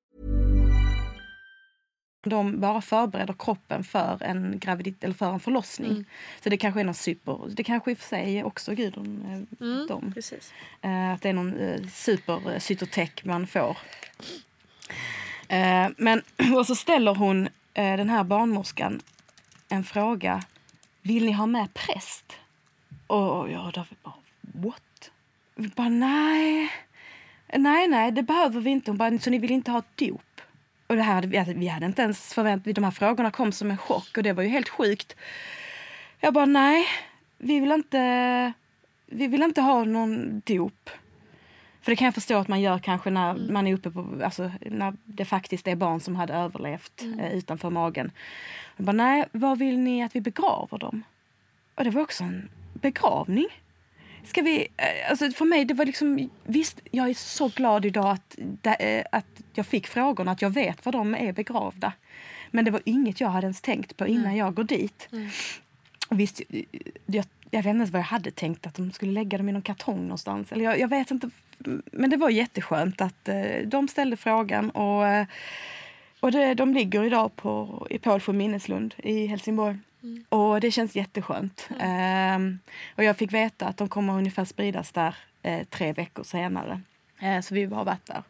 Speaker 3: De bara förbereder kroppen för en graviditet eller för en förlossning.
Speaker 1: Mm.
Speaker 3: Så det kanske är någon super... Det kanske i och för sig också Gudrun eh,
Speaker 1: Mm,
Speaker 3: dem.
Speaker 1: precis.
Speaker 3: Eh, att det är någon eh, supercytotech man får. Men, [clears throat] och så ställer hon, den här barnmorskan, en fråga. Vill ni ha med präst? Och jag David bara, what? Vi bara, nej. Nej, nej, det behöver vi inte. Hon bara, så ni vill inte ha dop? Och det här, hade vi- hade inte ens förväntat De här frågorna kom som en chock och det var ju helt sjukt. Jag bara, nej, vi vill inte, vi vill inte ha någon dop. För det kan jag förstå att man gör kanske när man är uppe på, alltså när det faktiskt är barn som hade överlevt eh, utanför magen. Jag bara, nej, vad vill ni att vi begraver dem? Och det var också en begravning. Ska vi, eh, alltså för mig, det var liksom, visst, jag är så glad idag att, eh, att jag fick frågorna, att jag vet var de är begravda. Men det var inget jag hade ens tänkt på innan jag går dit. Och visst, eh, jag, jag vet inte vad jag hade tänkt, att de skulle lägga dem i någon kartong någonstans. Eller jag, jag vet inte. Men det var jätteskönt att de ställde frågan. Och, och det, de ligger idag på, i Pålsjö minneslund i Helsingborg. Och det känns jätteskönt. Ehm, och jag fick veta att de kommer ungefär spridas där eh, tre veckor senare. Eh, så vi har varit där.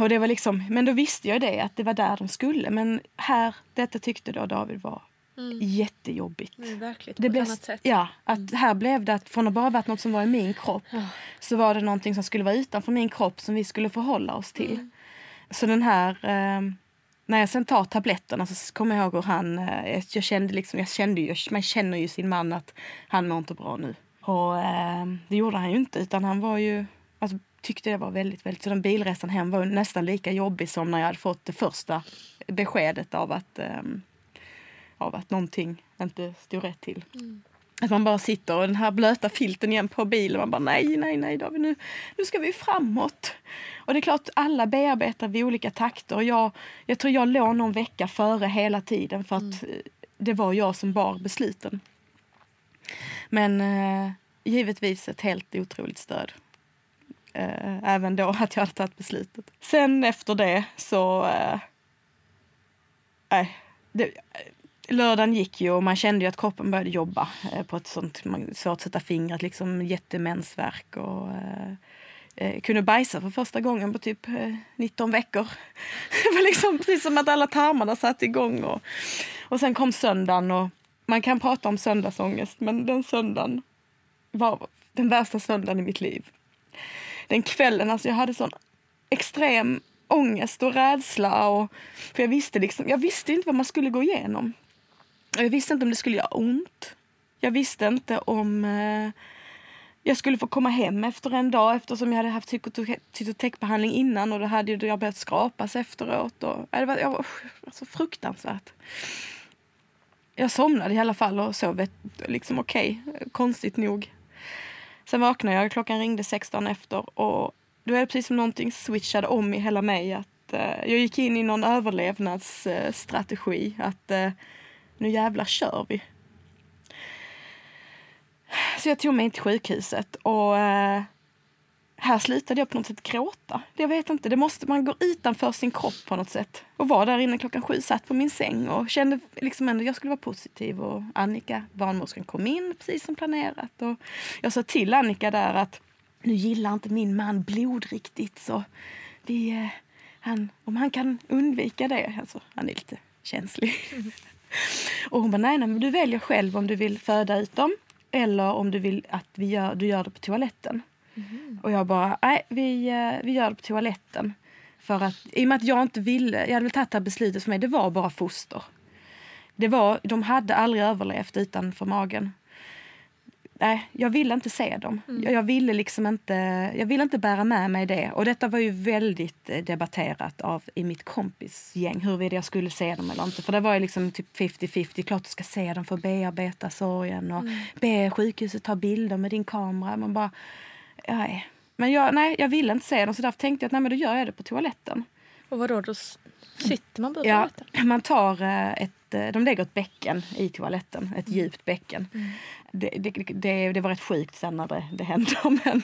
Speaker 3: Och det var liksom, men då visste jag det, att det var där de skulle. Men här, detta tyckte då David var jättejobbigt.
Speaker 1: Det är verkligt
Speaker 3: Det blev. Ja, att här blev det att från att bara varit något som var i min kropp så var det någonting som skulle vara utanför min kropp som vi skulle förhålla oss till. Så den här, eh, när jag sen tar tabletterna så kommer jag ihåg hur han, eh, jag kände liksom, jag kände ju, man känner ju sin man att han mår inte bra nu. Och eh, det gjorde han ju inte utan han var ju, alltså tyckte det var väldigt, väldigt, så den bilresan hem var nästan lika jobbig som när jag hade fått det första beskedet av att eh, av att någonting inte stod rätt till. Mm. Att man bara sitter och den här blöta filten igen på bilen. Man bara nej, nej, nej David, nu, nu ska vi framåt. Och det är klart, alla bearbetar vid olika takter. Jag, jag tror jag låg någon vecka före hela tiden för att eh, det var jag som bar besluten. Men eh, givetvis ett helt otroligt stöd. Eh, även då att jag hade tagit beslutet. Sen efter det så... Eh, nej, det, lördagen gick ju och man kände ju att kroppen började jobba eh, på ett sånt man, svårt att sätta fingret, liksom jättemensvärk och eh, eh, kunde bajsa för första gången på typ eh, 19 veckor. [laughs] Det var liksom precis som att alla tarmarna satt igång och, och sen kom söndagen och man kan prata om söndagsångest men den söndagen var den värsta söndagen i mitt liv. Den kvällen, alltså jag hade sån extrem ångest och rädsla. Och, för jag visste, liksom, jag visste inte vad man skulle gå igenom. Jag visste inte om det skulle göra ont. Jag visste inte om eh, jag skulle få komma hem efter en dag eftersom jag hade haft cytotekbehandling innan och då hade jag börjat skrapas efteråt. Och, det var, jag var alltså, fruktansvärt. Jag somnade i alla fall och sov liksom okej, konstigt nog. Sen vaknade jag, klockan ringde 16 efter och då är det precis som någonting switchade om i hela mig. Att, eh, jag gick in i någon överlevnadsstrategi. att eh, nu jävlar kör vi. Så jag tog mig in till sjukhuset och eh, här slutade jag på något sätt gråta. Jag vet inte, det måste, man går utanför sin kropp på något sätt. Och var där inne klockan sju, satt på min säng och kände liksom ändå att jag skulle vara positiv. Och Annika, barnmorskan, kom in precis som planerat. Och jag sa till Annika där att nu gillar inte min man blod riktigt så vi, eh, han, om han kan undvika det. Alltså, han är lite känslig. [laughs] [laughs] Och hon bara, nej, nej, men du väljer själv om du vill föda ut dem eller om du vill att vi gör, du gör det på toaletten. Och jag bara, nej, vi, eh, vi gör det på toaletten. För att, I och med att jag inte ville, jag hade väl tagit det beslutet för mig, det var bara foster. Det var, de hade aldrig överlevt utanför magen. Nej, jag ville inte se dem. Jag, jag, ville liksom inte, jag ville inte bära med mig det. Och detta var ju väldigt eh, debatterat av i mitt kompisgäng huruvida jag skulle se dem eller inte. För det var ju liksom typ 50-50. Klart du ska se dem för att bearbeta sorgen och be sjukhuset ta bilder med din kamera. Man bara, nej. Men jag, nej, jag ville inte se dem så därför tänkte jag att nej, men då gör jag det på toaletten.
Speaker 1: Och vadå, då sitter man på
Speaker 3: Ja,
Speaker 1: toaletten?
Speaker 3: man tar eh, ett, eh, de lägger ett bäcken i toaletten, ett djupt bäcken. Det, det, det, det var rätt sjukt sen när det, det hände. [laughs] Men,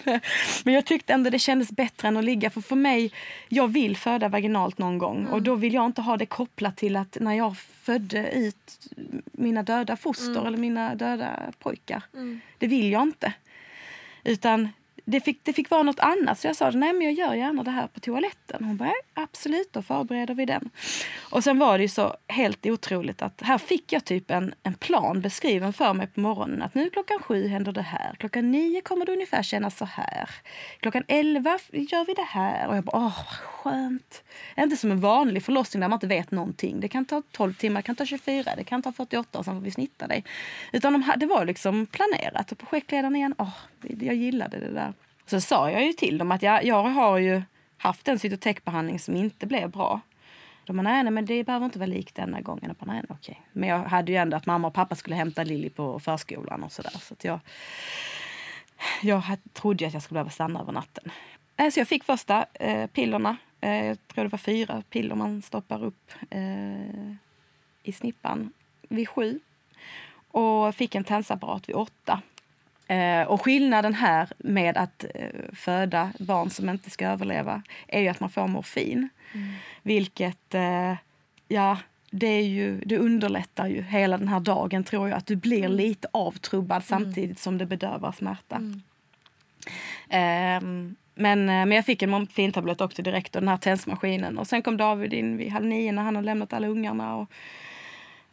Speaker 3: men jag tyckte ändå det kändes bättre än att ligga. För för mig, jag vill föda vaginalt någon gång. Och då vill jag inte ha det kopplat till att när jag födde ut mina döda foster eller mina döda pojkar. Det vill jag inte. Utan det fick, det fick vara något annat. Så jag sa nej men jag gör gärna det här på toaletten. Hon bara absolut, då förbereder vi den. Och sen var det ju så helt otroligt att här fick jag typ en, en plan beskriven för mig på morgonen. Att nu klockan sju händer det här. Klockan nio kommer det ungefär kännas så här. Klockan elva gör vi det här. Och jag bara, åh vad skönt. Inte som en vanlig förlossning där man inte vet någonting. Det kan ta 12 timmar, det kan ta 24, det kan ta 48 och sen får vi snitta dig. Utan de, det var liksom planerat. Och projektledaren igen, åh, jag gillade det där. Så sa jag ju till dem att jag, jag har ju haft en cytotechbehandling som inte blev bra. De bara, nej, nej, men det behöver inte vara likt denna gången. Jag bara, nej, nej, okej. Men jag hade ju ändå att mamma och pappa skulle hämta Lilly på förskolan och sådär. Så att jag, jag trodde ju att jag skulle behöva stanna över natten. Eh, så jag fick första eh, pillerna. Eh, jag tror det var fyra piller man stoppar upp eh, i snippan vid sju. Och fick en tensapparat vid åtta. Eh, och skillnaden här med att eh, föda barn som inte ska överleva är ju att man får morfin. Vilket, eh, ja, det, är ju, det underlättar ju hela den här dagen tror jag. Att du blir lite avtrubbad samtidigt som det bedövar smärta. Ehm, men, eh, men jag fick en morfintablett också direkt och den här tensmaskinen. Och sen kom David in vid halv nio när han hade lämnat alla ungarna. Och,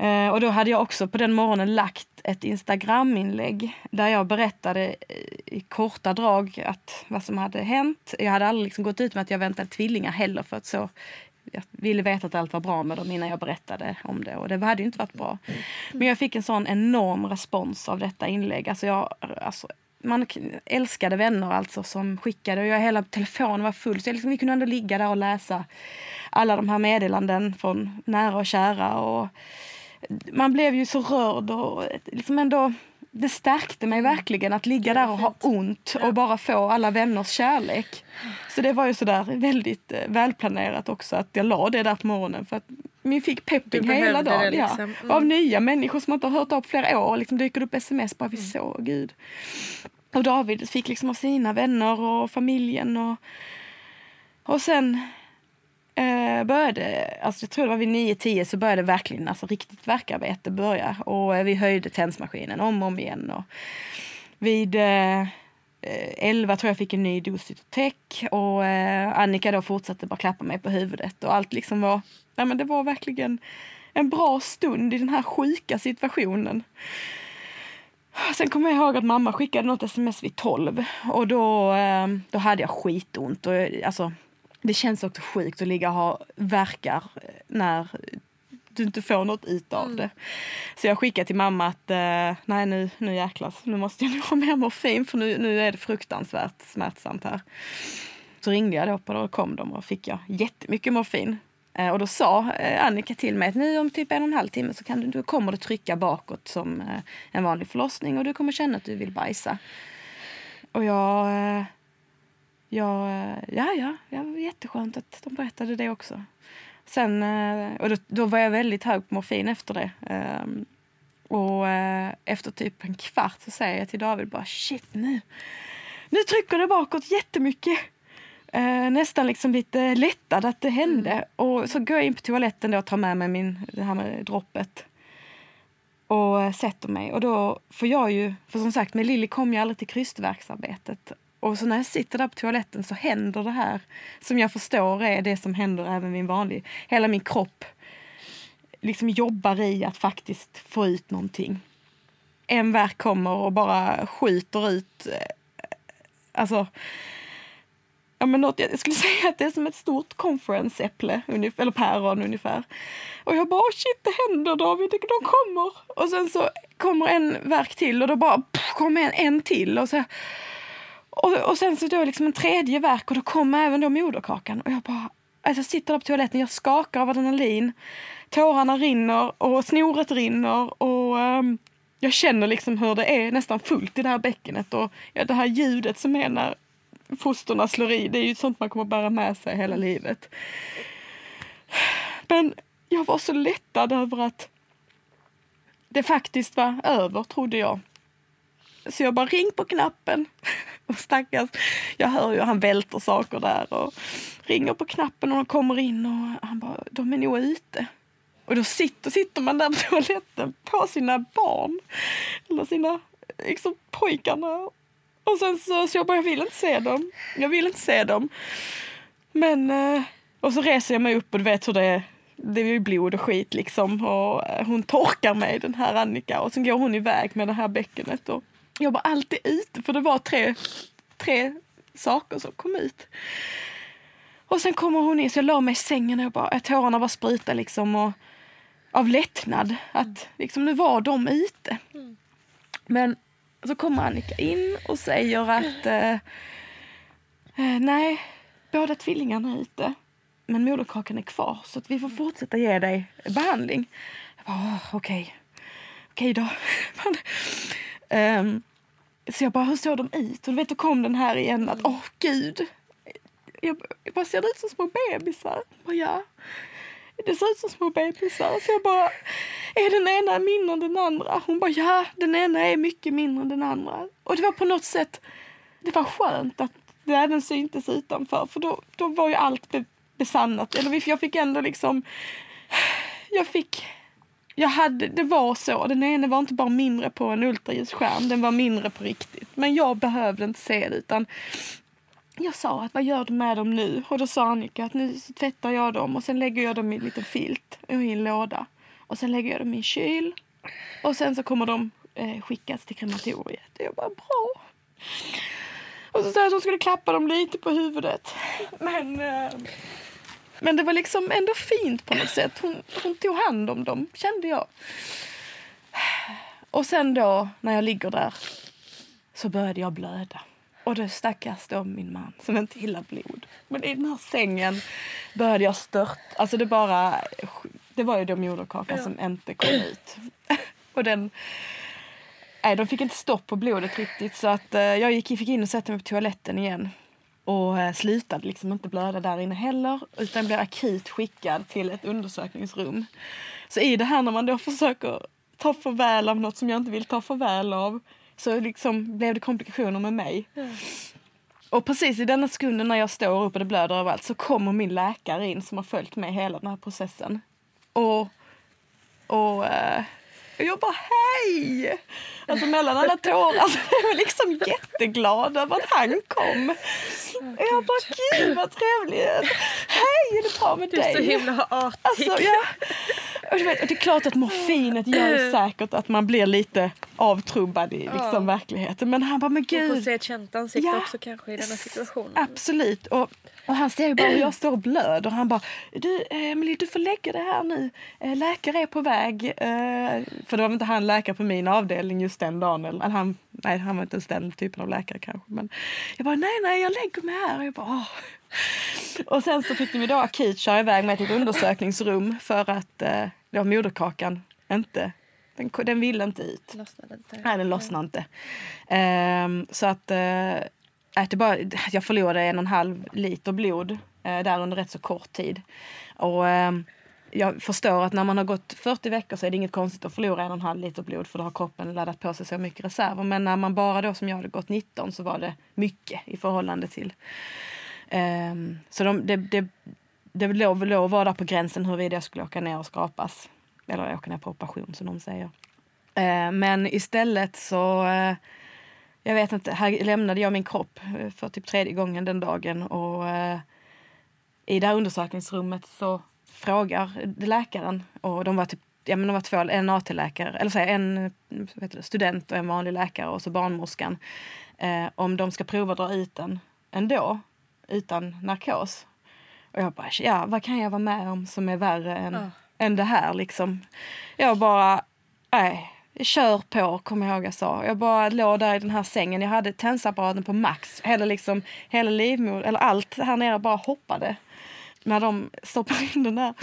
Speaker 3: Eh, och då hade jag också på den morgonen lagt ett Instagram-inlägg där jag berättade eh, i korta drag att, vad som hade hänt. Jag hade aldrig liksom gått ut med att jag väntade tvillingar heller för att så jag ville veta att allt var bra med dem innan jag berättade om det. Och det hade ju inte varit bra. Men jag fick en sån enorm respons av detta inlägg. Alltså jag, alltså, man älskade vänner alltså som skickade och jag, hela telefonen var full. Så jag liksom, vi kunde ändå ligga där och läsa alla de här meddelanden från nära och kära. Och, man blev ju så rörd och liksom ändå det stärkte mig verkligen att ligga där och ha ont och bara få alla vänners kärlek. Så det var ju sådär väldigt eh, välplanerat också att jag la det där på morgonen för att vi fick pepping hela dagen.
Speaker 1: liksom.
Speaker 3: Ja.
Speaker 1: Mm.
Speaker 3: Av nya människor som man inte har hört av på flera år. Liksom dyker upp sms bara vi
Speaker 1: Mm.
Speaker 3: så, gud. Och David fick liksom av sina vänner och familjen och, och sen eh, började, alltså jag tror det var vid 9-10 så började verkligen alltså riktigt verkarbete börja. Och eh, vi höjde tändsmaskinen om och om igen. Och vid eh, 11 tror jag fick en ny dos Cytotec och eh, Annika då fortsatte bara klappa mig på huvudet och allt liksom var, nej men det var verkligen en bra stund i den här sjuka situationen. Sen kommer jag ihåg att mamma skickade något sms vid 12 och då, eh, då hade jag skitont. Och, jag- alltså, det känns också sjukt att ligga och ha verkar när du inte får något ut av det. Så jag skickade till mamma att eh, nej nu, nu jäklar, nu måste jag [laughs] nog ha mer morfin för nu, nu är det fruktansvärt smärtsamt här. Så ringde jag då på och kom de och fick jag jättemycket morfin. Eh, och då sa eh, Annika till mig att nu om typ en och en halv timme så kan du, du kommer det trycka bakåt som eh, en vanlig förlossning och du kommer känna att du vill bajsa. Och jag... Jag eh, ja, ja, ja, jätteskönt att de berättade det också. Sen, eh, och då, då var jag väldigt hög på morfin efter det. Ehm, och eh, efter typ en kvart så säger jag till David bara shit nu, nu trycker det bakåt jättemycket. Nästan liksom lite lättad att det hände. Och så går jag in på toaletten då och tar med mig min, det här med droppet. Och sätter mig. Och då får jag ju, för som sagt med Lilly kom jag aldrig till krystverksarbetet. Och så när jag sitter där på toaletten så händer det här som jag förstår är det som händer även vid en vanlig. Hela min kropp liksom jobbar i att faktiskt få ut någonting. En verk kommer och bara skjuter ut, eh, alltså Ja, men något, jag skulle [laughs] säga att det är som ett stort conference-äpple, eller päron ungefär. Och jag bara, oh shit, det händer David, de kommer. Och sen så kommer en verk till och då bara pff, kommer en, en till. Och, så, och, och sen så då liksom en tredje verk och då kommer även då moderkakan. Och jag bara, alltså jag sitter där på toaletten, jag skakar av adrenalin. Tårarna rinner och snoret rinner och um, jag känner liksom hur det är nästan fullt i det här bäckenet och ja, det här ljudet som är när fosterna slår i. Det är ju sånt man kommer bära med sig hela livet. Men jag var så lättad över att det faktiskt var över, trodde jag. Så jag bara ring på knappen. Och [laughs] stackars, jag hör ju han välter saker där och ringer på knappen och de kommer in och han bara, de är nog ute. Och då sitter, sitter man där på [laughs] toaletten på sina barn. Eller sina liksom, pojkarna och sen så, så jag bara, jag vill inte se dem. Jag vill inte se dem. Men, eh, och så reser jag mig upp och du vet hur det är. Det är ju blod och skit liksom. Och eh, hon torkar mig, den här Annika. Och sen går hon iväg med det här bäckenet. Och jag var alltid ute för det var tre, tre saker som kom ut. Och sen kommer hon in, så jag la mig i sängen och jag bara, tårarna bara sprutade liksom. Och, av lättnad. Att liksom, nu var de ute. Men så kommer Annika in och säger att eh, eh, nej, båda tvillingarna är ute. Men moderkakan är kvar så att vi får fortsätta ge dig behandling. okej, bara, okej okej då. um, [laughs] så jag bara, hur såg de ut? Och du vet, då kom den här igen att, åh oh, gud. Jag, jag bara, ser det ut som små bebisar? Jag bara, ja det ser ut som små bebisar. Så jag bara, är den ena mindre än den andra? Hon bara, ja den ena är mycket mindre än den andra. Och det var på något sätt, det var skönt att det även syntes utanför. För då, då var ju allt be, besannat. Eller jag fick ändå liksom, jag fick jag hade, det var så. Den ena var inte bara mindre på en ultraljusskärm, den var mindre på riktigt. Men jag behövde inte se det utan jag sa att vad gör du med dem nu? Och då sa Annika att nu tvättar jag dem och sen lägger jag dem i en liten filt och i en låda. Och sen lägger jag dem i en kyl. Och sen så kommer de eh, skickas till krematoriet. Och jag bara bra. Och så sa jag att hon skulle klappa dem lite på huvudet. Men, eh, men det var liksom ändå fint på något sätt. Hon, hon tog hand om dem, kände jag. Och sen då, när jag ligger där, så började jag blöda. Och då stackars då min man som inte gillar blod. Men i den här sängen började jag stört. Alltså det bara... Det var ju då moderkakan ja. som inte kom ut. [clears throat] och den... Nej, de fick inte stopp på blodet riktigt så att eh, jag gick, fick in och satte mig på toaletten igen. Och eh, slutade liksom inte blöda där inne heller utan blev akut skickad till ett undersökningsrum. Så i det här när man då försöker ta farväl av något som jag inte vill ta farväl av så liksom blev det komplikationer med mig. Mm. Och precis i denna sekunden när jag står upp och det blöder överallt så kommer min läkare in som har följt mig hela den här processen. Och, och uh, jag bara hej! Alltså mellan alla tårar. Alltså, jag var liksom jätteglad över att han kom. Och jag bara gud vad trevligt. Hej, är det bra med dig?
Speaker 1: Du är så himla artig.
Speaker 3: Alltså, ja. Och, vet, och det är klart att morfinet gör säkert att man blir lite avtrubbad i liksom, ja. verkligheten. Men han bara, men gud.
Speaker 1: Man får se ett känt ansikte ja. också kanske i denna situation.
Speaker 3: Absolut. Och, och han ser ju bara hur jag [clears throat] står och blöder. Och han bara, du Emelie du får lägga det här nu. Eh, läkare är på väg. Eh, för det var inte han läkare på min avdelning just den dagen. Eller han, nej, han var inte ens den typen av läkare kanske. Men jag bara, nej, nej, jag lägger mig här. Och jag bara, Åh. Och sen så fick vi då akut köra iväg mig till ett undersökningsrum för att eh, då moderkakan inte den, den ville inte ut.
Speaker 1: Lossnade inte.
Speaker 3: Nej, den lossnade inte. Um, så att, uh, det bara, jag förlorade en och en halv liter blod uh, där under rätt så kort tid. Och um, jag förstår att när man har gått 40 veckor så är det inget konstigt att förlora en och en halv liter blod för då har kroppen laddat på sig så mycket reserver. Men när man bara då som jag hade gått 19 så var det mycket i förhållande till. Um, så de, det, det, det låg, låg vara där på gränsen huruvida jag skulle åka ner och skrapas. Eller åka ner på operation som de säger. Eh, men istället så eh, jag vet inte, här lämnade jag min kropp eh, för typ tredje gången den dagen. Och i det här undersökningsrummet så frågar läkaren, och de var typ ja, men de var två, en AT-läkare, eller säga, en det, student och en vanlig läkare och så barnmorskan. Eh, om de ska prova att dra ut den ändå, utan narkos. Och jag bara, ja vad kan jag vara med om som är värre än, oh än det här liksom. Jag bara, nej kör på, kommer jag ihåg jag sa. Jag bara låg där i den här sängen. Jag hade tensapparaten på max. Hela, liksom, hela livmodern, eller allt här nere bara hoppade. När de stoppar in den där,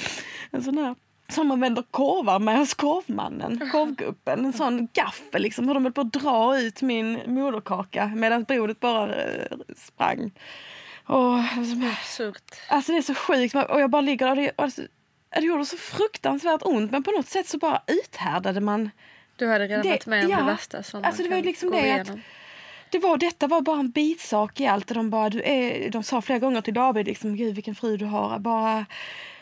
Speaker 3: en sån här som man vänder korvar med hos korvmannen, korvgubben. En sån gaffel liksom. Hur de höll på att dra ut min moderkaka medan blodet bara eh, sprang. Och,
Speaker 1: Absurt.
Speaker 3: Alltså det är så sjukt. Och jag bara ligger där och det, det gjorde så fruktansvärt ont. Men på något sätt så bara uthärdade man
Speaker 1: du hade redan
Speaker 3: det,
Speaker 1: varit med om
Speaker 3: ja,
Speaker 1: det värsta som
Speaker 3: alltså
Speaker 1: man
Speaker 3: det var liksom det
Speaker 1: igenom.
Speaker 3: Att, det var, detta var bara en bitsak i allt. De, bara, du är, de sa flera gånger till David, liksom, gud vilken fru du har. Bara,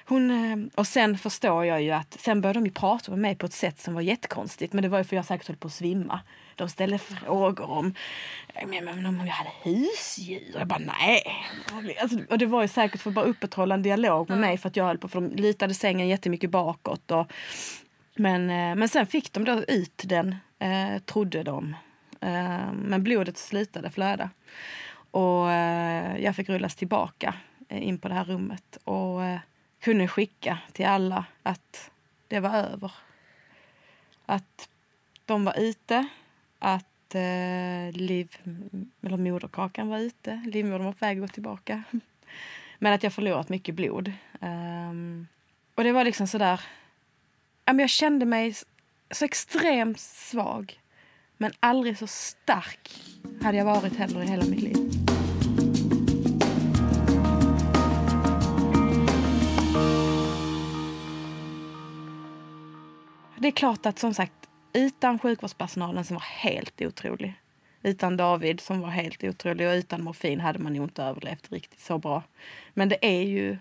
Speaker 3: hon, eh, och sen förstår jag ju att sen började de ju prata med mig på ett sätt som var jättekonstigt. Men det var ju för jag säkert höll på att svimma. De ställde frågor om, men, men, om jag hade husdjur. Jag bara nej. Alltså, och det var ju säkert för att bara upprätthålla en dialog med mig för att jag höll på, för de litade sängen jättemycket bakåt. Och, men, eh, men sen fick de då ut den, eh, trodde de. Eh, men blodet slutade flöda. Och eh, jag fick rullas tillbaka eh, in på det här rummet och kunde skicka till alla att det var över. Att de var ute, att eh, liv, eller moderkakan var ute, livmodern var på väg att gå tillbaka. [laughs] Men att jag förlorat mycket blod. Um, och det var liksom sådär jag kände mig så extremt svag. Men aldrig så stark hade jag varit heller i hela mitt liv. Det är klart att som sagt, utan sjukvårdspersonalen som var helt otrolig, utan David som var helt otrolig och utan morfin hade man nog inte överlevt riktigt så bra. Men det är ju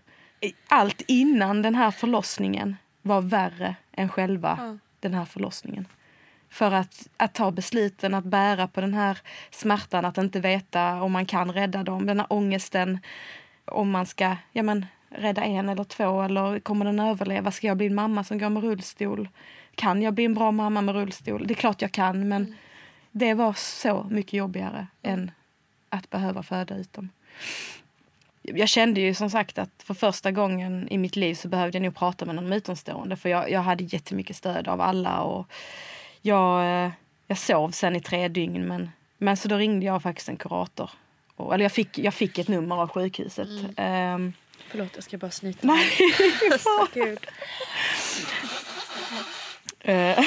Speaker 3: allt innan den här förlossningen var värre än själva ja. den här förlossningen. För att, att ta besluten, att bära på den här smärtan, att inte veta om man kan rädda dem. Den här ångesten om man ska ja, men, rädda en eller två eller kommer den överleva? Ska jag bli en mamma som går med rullstol? Kan jag bli en bra mamma med rullstol? Det är klart jag kan men mm. det var så mycket jobbigare än att behöva föda ut dem jag kände ju som sagt att för första gången i mitt liv så behövde jag nog prata med någon utomstående. För jag, jag hade jättemycket stöd av alla. Och jag, eh, jag sov sen i tre dygn. Men, men så då ringde jag faktiskt en kurator. Och, eller jag fick, jag fick ett nummer av sjukhuset. Mm. Um,
Speaker 1: Förlåt, jag ska bara snyta
Speaker 3: Nej, [laughs]
Speaker 1: alltså.
Speaker 3: Uh,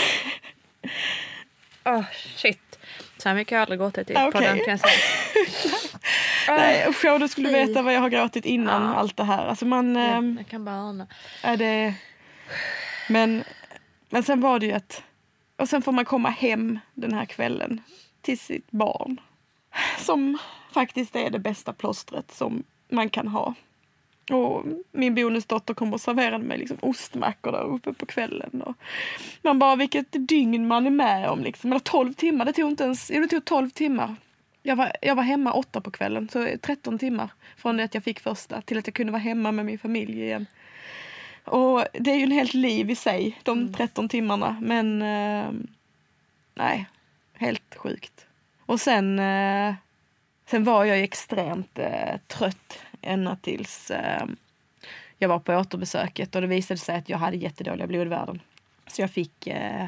Speaker 1: oh, [laughs] shit. Så här mycket har jag aldrig gått i okay. podden kan jag säga. [laughs]
Speaker 3: Nej usch, du skulle veta vad jag har gråtit innan ja. allt det här. Alltså man,
Speaker 1: jag,
Speaker 3: ehm,
Speaker 1: jag kan bara ana.
Speaker 3: Är det, men, men sen var det ju att... Och sen får man komma hem den här kvällen till sitt barn. Som faktiskt är det bästa plåstret som man kan ha. Och min bonusdotter kom och serverade mig liksom ostmackor där uppe på kvällen. Och man bara, vilket dygn man är med om. Liksom. Eller 12 timmar, det tog inte ens, det tog 12 timmar jag var, jag var hemma åtta på kvällen, så 13 timmar från det att jag fick första till att jag kunde vara hemma med min familj igen. Och det är ju en helt liv i sig, de 13 mm. timmarna. Men eh, nej, helt sjukt. Och sen, eh, sen var jag extremt eh, trött ända tills eh, jag var på återbesöket och det visade sig att jag hade jättedåliga blodvärden. Så jag fick, eh,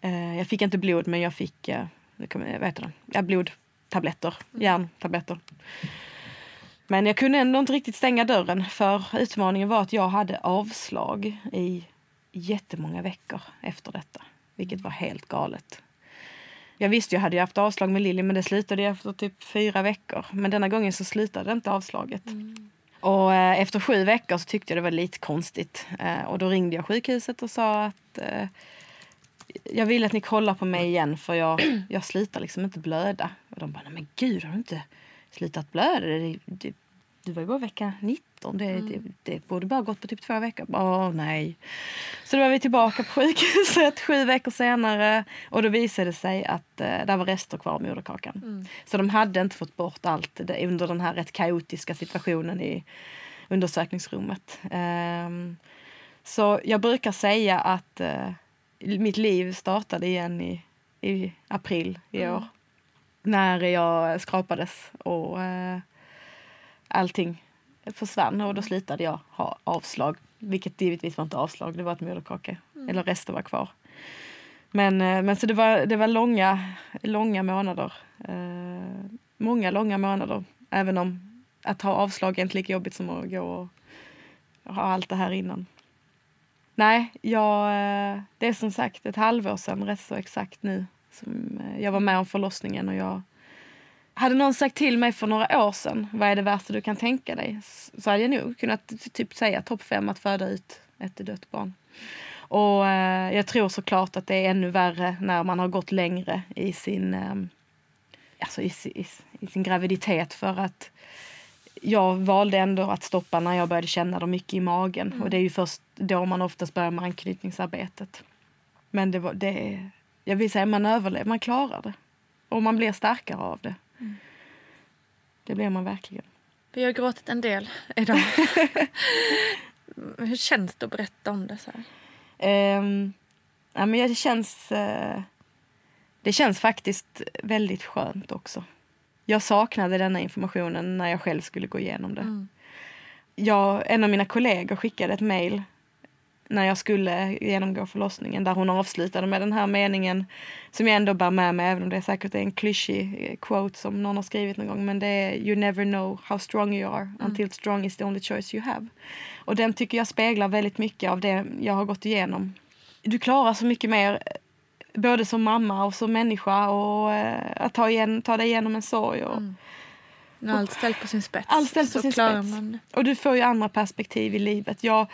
Speaker 3: eh, jag fick inte blod men jag fick, eh, vad heter det, ja, blod tabletter, mm. järntabletter. Men jag kunde ändå inte riktigt stänga dörren för utmaningen var att jag hade avslag i jättemånga veckor efter detta. Vilket var helt galet. Jag visste jag hade haft avslag med Lilly men det slutade efter typ fyra veckor. Men denna gången så slutade inte avslaget. Mm. Och eh, efter sju veckor så tyckte jag det var lite konstigt. Eh, och då ringde jag sjukhuset och sa att eh, jag vill att ni kollar på mig igen för jag, [clears throat] jag slutar liksom inte blöda. Och de bara, men gud har du inte slutat blöda? Det, det, du var ju bara vecka 19 datorn. Det, det, det borde bara gått på typ två veckor. Åh nej. Så då var vi tillbaka på [laughs] sjukhuset sju veckor senare och då visade det sig att eh, det var rester kvar av moderkakan. Så de hade inte fått bort allt under den här rätt kaotiska situationen i undersökningsrummet. Ehm, så jag brukar säga att eh, mitt liv startade igen i, i april i år. När jag skrapades och eh, allting försvann och då slutade jag ha avslag. Vilket givetvis var inte avslag, det var ett moderkaka. Eller resten var kvar. Men, eh, men så det var, det var långa, långa månader. Eh, många långa månader. Även om att ha avslag är inte lika jobbigt som att gå och ha allt det här innan. Nej, jag, eh, det är som sagt ett halvår sedan, rätt så exakt nu, som eh, jag var med om förlossningen. Och jag, hade någon sagt till mig för några år sedan, vad är det värsta du kan tänka dig? Så hade jag nog kunnat typ säga topp fem att föda ut ett dött barn. Och eh, jag tror såklart att det är ännu värre när man har gått längre i sin, eh, alltså i, i, i sin graviditet för att jag valde ändå att stoppa när jag började känna det mycket i magen. Och det är ju först då man oftast börjar med anknytningsarbetet. Men det var, det, jag vill säga man överlever, man klarar det. Och man blir starkare av det. Det blir man verkligen.
Speaker 1: Vi har gråtit en del idag. [laughs] Hur känns det att berätta om det? Så här?
Speaker 3: Ehm, ja, men det känns... eh, det känns faktiskt väldigt skönt också. Jag saknade denna informationen när jag själv skulle gå igenom det. Jag, en av mina kollegor skickade ett mejl när jag skulle genomgå förlossningen där hon avslutade med den här meningen som jag ändå bär med mig även om det säkert är en klyschig eh, quote som någon har skrivit någon gång men det är You never know how strong you are until strong is the only choice you have. Och den tycker jag speglar väldigt mycket av det jag har gått igenom. Du klarar så mycket mer eh, både som mamma och som människa och eh, att ta, igen, ta dig igenom en sorg. Och,
Speaker 1: När allt ställt på sin spets
Speaker 3: allt ställs på sin spets.
Speaker 1: man.
Speaker 3: Och du får ju andra perspektiv i livet. Jag,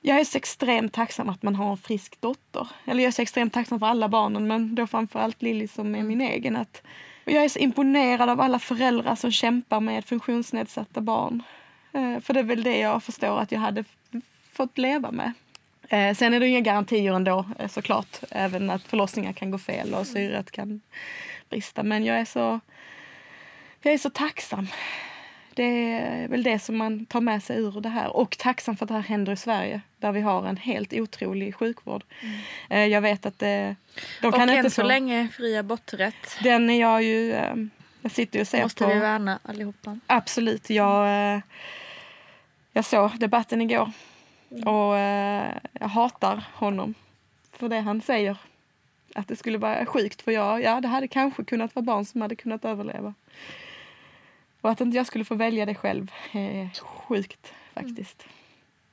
Speaker 3: jag är så extremt tacksam att man har en frisk dotter. Eller jag är så extremt tacksam för alla barnen men då framförallt Lilly som är min egen. Att, och jag är så imponerad av alla föräldrar som kämpar med funktionsnedsatta barn. Eh, för det är väl det jag förstår att jag hade fått leva med. Eh, sen är det inga garantier ändå eh, såklart. Även att förlossningar kan gå fel och syret kan brista. Men jag är så, jag är så tacksam. Det är väl det som man tar med sig ur det här. Och tacksam för att det här händer i Sverige. Där vi har en helt otrolig sjukvård. Eh, Jag vet att det, de
Speaker 1: Och
Speaker 3: kan
Speaker 1: än
Speaker 3: inte
Speaker 1: så
Speaker 3: få-
Speaker 1: länge fri aborträtt.
Speaker 3: Den är jag ju... eh, Jag sitter och ser
Speaker 1: måste
Speaker 3: på...
Speaker 1: vi värna allihopa.
Speaker 3: Absolut. Jag, eh, jag såg debatten igår. Och eh, jag hatar honom för det han säger. Att det skulle vara sjukt för jag, ja det hade kanske kunnat vara barn som hade kunnat överleva. Och att inte jag skulle få välja det själv är sjukt faktiskt.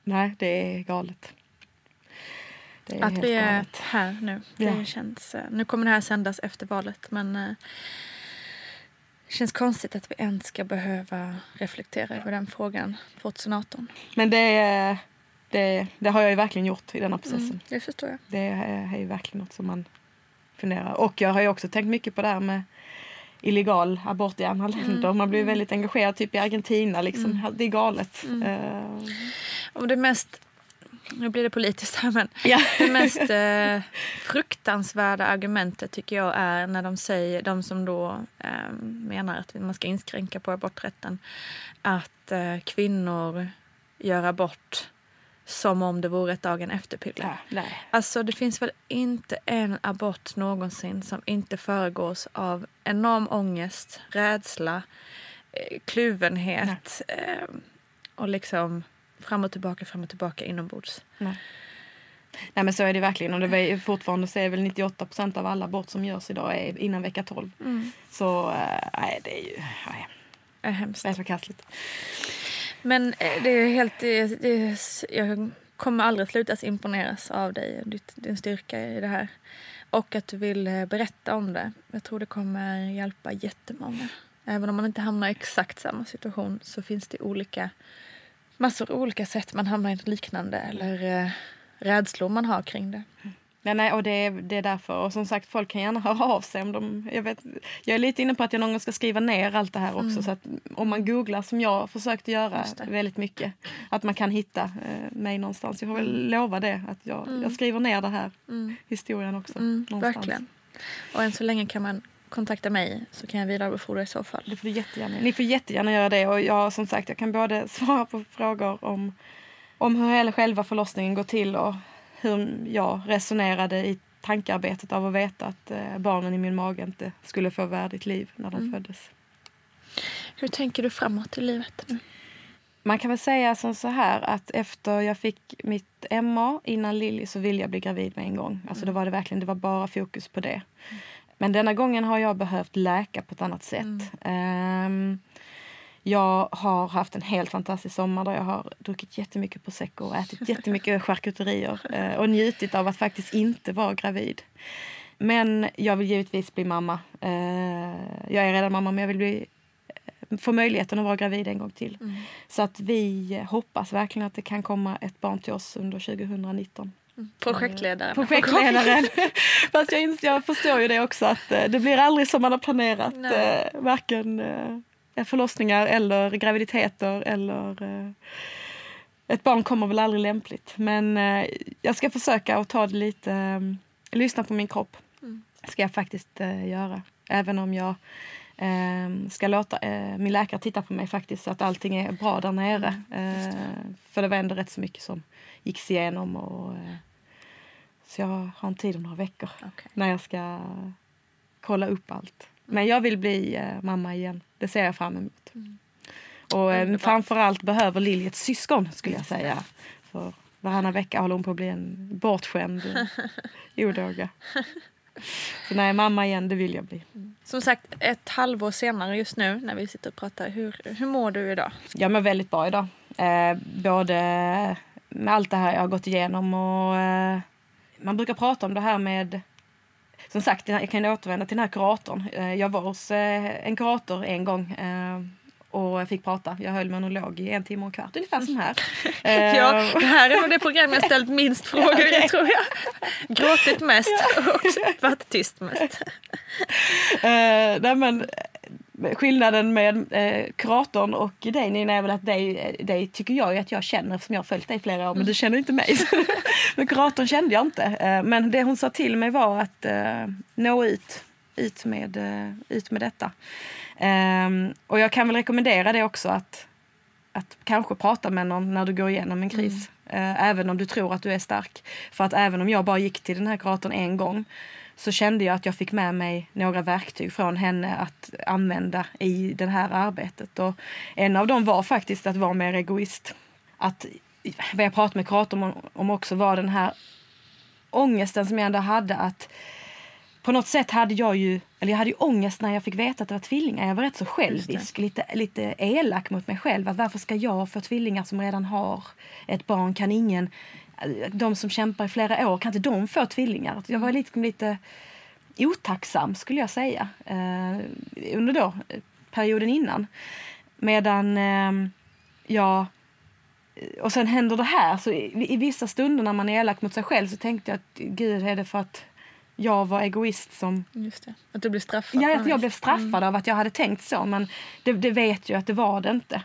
Speaker 3: Nej, det är galet. Det är
Speaker 1: Att vi är
Speaker 3: galet.
Speaker 1: här nu. Det
Speaker 3: Ja.
Speaker 1: känns, eh, nu kommer det här sändas efter valet men eh, det känns konstigt att vi ens ska behöva reflektera över den frågan 2018.
Speaker 3: Men det, är- det, det har jag ju verkligen gjort i denna processen.
Speaker 1: Mm, det förstår jag.
Speaker 3: Det är, är ju verkligen något som man funderar. Och jag har ju också tänkt mycket på det här med illegal abort i andra länder. Man blir väldigt engagerad, typ i Argentina. Liksom. Det är galet. Eh,
Speaker 1: Och det mest, nu blir det politiskt här men
Speaker 3: ja.
Speaker 1: det mest eh, fruktansvärda argumentet tycker jag är när de säger, de som då eh, menar att man ska inskränka på aborträtten, att eh, kvinnor gör abort som om det vore ett dagen efter-piller.
Speaker 3: ja, nej.
Speaker 1: Alltså det finns väl inte en abort någonsin som inte föregås av enorm ångest, rädsla, eh, kluvenhet eh, och liksom fram och tillbaka, fram och tillbaka inombords.
Speaker 3: Nej. nej men så är det verkligen. Och det är fortfarande så är väl 98 procent av alla abort som görs idag är innan vecka 12. Så eh, nej, det är ju nej,
Speaker 1: Det är hemskt.
Speaker 3: det är förkastligt.
Speaker 1: Men eh, det är helt... Eh, det, är- jag kommer aldrig sluta imponeras av dig och din styrka i det här. Och att du vill eh, berätta om det. Jag tror det kommer hjälpa jättemånga. Även om man inte hamnar i exakt samma situation så finns det olika, massor av olika sätt man hamnar i något liknande eller eh, rädslor man har kring det. Mm.
Speaker 3: Ja, nej, och det är, det är därför. Och som sagt, folk kan gärna [laughs] höra av sig. Om de, jag, vet, jag är lite inne på att jag någon gång ska skriva ner allt det här också.
Speaker 1: Mm.
Speaker 3: Så att om man googlar, som jag försökte göra väldigt mycket, att man kan hitta eh, mig någonstans. Jag får väl lova det, att jag,
Speaker 1: Mm.
Speaker 3: jag skriver ner det här,
Speaker 1: Mm.
Speaker 3: historien också.
Speaker 1: Mm,
Speaker 3: någonstans.
Speaker 1: verkligen. Och än så länge kan man kontakta mig så kan jag vidarebefordra i så fall.
Speaker 3: Det får du jättegärna. Ni får jättegärna göra det. Och jag, som sagt, jag kan både [laughs] svara på frågor om, om hur hela själva förlossningen går till och hur jag resonerade i tankearbetet av att veta att eh, barnen i min mage inte skulle få värdigt liv när de
Speaker 1: Mm.
Speaker 3: föddes.
Speaker 1: Hur tänker du framåt i livet nu?
Speaker 3: Man kan väl säga som så här att efter jag fick mitt MA innan Lilly så ville jag bli gravid med en gång. Alltså då var det verkligen, det var bara fokus på det. Men denna gången har jag behövt läka på ett annat sätt. Ehm, jag har haft en helt fantastisk sommar där jag har druckit jättemycket prosecco och ätit [laughs] jättemycket charkuterier eh, och njutit av att faktiskt inte vara gravid. Men jag vill givetvis bli mamma. Eh, jag är redan mamma men jag vill bli, få möjligheten att vara gravid en gång till. Så att vi hoppas verkligen att det kan komma ett barn till oss under 2019.
Speaker 1: Projektledaren.
Speaker 3: Projektledaren. [laughs] [laughs] Fast jag, jag förstår ju det också att eh, det blir aldrig som man har planerat.
Speaker 1: Nej.
Speaker 3: Eh, varken eh, förlossningar eller graviditeter eller eh, ett barn kommer väl aldrig lämpligt. Men eh, jag ska försöka att ta det lite, eh, lyssna på min kropp. Ska jag faktiskt eh, göra. Även om jag eh, ska låta eh, min läkare titta på mig faktiskt så att allting är bra där nere. Eh, för det var ändå rätt så mycket som gicks igenom. Och, eh, så jag har en tid om några veckor när jag ska kolla upp allt. Men jag vill bli eh, mamma igen. Det ser jag fram emot. Och eh, framförallt behöver Lilly ett syskon skulle jag säga. För varannan vecka håller hon på att bli en bortskämd [laughs] odåga. Så nej, mamma igen, det vill jag bli.
Speaker 1: Som sagt, ett halvår senare just nu när vi sitter och pratar. Hur, hur mår du idag?
Speaker 3: Jag mår väldigt bra idag. Eh, både med allt det här jag har gått igenom och eh, man brukar prata om det här med som sagt, jag kan återvända till den här kuratorn. Eh, Jag var hos eh, en kurator en gång eh, och fick prata. Jag höll monolog i en timme och en kvart, ungefär som här. [laughs]
Speaker 1: Ja, det här är nog det program jag ställt minst [laughs] frågor
Speaker 3: okej.
Speaker 1: i tror jag. Gråtit mest och varit tyst mest. [laughs]
Speaker 3: Eh, nej men, skillnaden med eh, kuratorn och dig Nina är väl att dig, dig tycker jag ju att jag känner eftersom jag har följt dig i flera år men du känner inte mig. [laughs] men kuratorn kände jag inte. Eh, men det hon sa till mig var att eh, nå ut, ut, med, eh, ut med detta. Ehm, och jag kan väl rekommendera det också att, att kanske prata med någon när du går igenom en kris. Eh, även om du tror att du är stark. För att även om jag bara gick till den här kuratorn en gång så kände jag att jag fick med mig några verktyg från henne att använda i det här arbetet. Och en av dem var faktiskt att vara mer egoist. Att, vad jag pratade med kuratorn om, om också var den här ångesten som jag ändå hade att på något sätt hade jag ju, eller jag hade ju ångest när jag fick veta att det var tvillingar. Jag var rätt så självisk, lite, lite elak mot mig själv. Att varför ska jag få tvillingar som redan har ett barn? Kan ingen, de som kämpar i flera år, kan inte de få tvillingar? Jag var lite, lite otacksam skulle jag säga. Eh, under då, eh, perioden innan. Medan eh, jag och sen händer det här. Så i, I vissa stunder när man är elak mot sig själv så tänkte jag att gud, är det för att jag var egoist som...
Speaker 1: Just det. Att du blev straffad.
Speaker 3: Ja, att jag blev straffad av att jag hade tänkt så. Men det, det vet jag att det var det inte.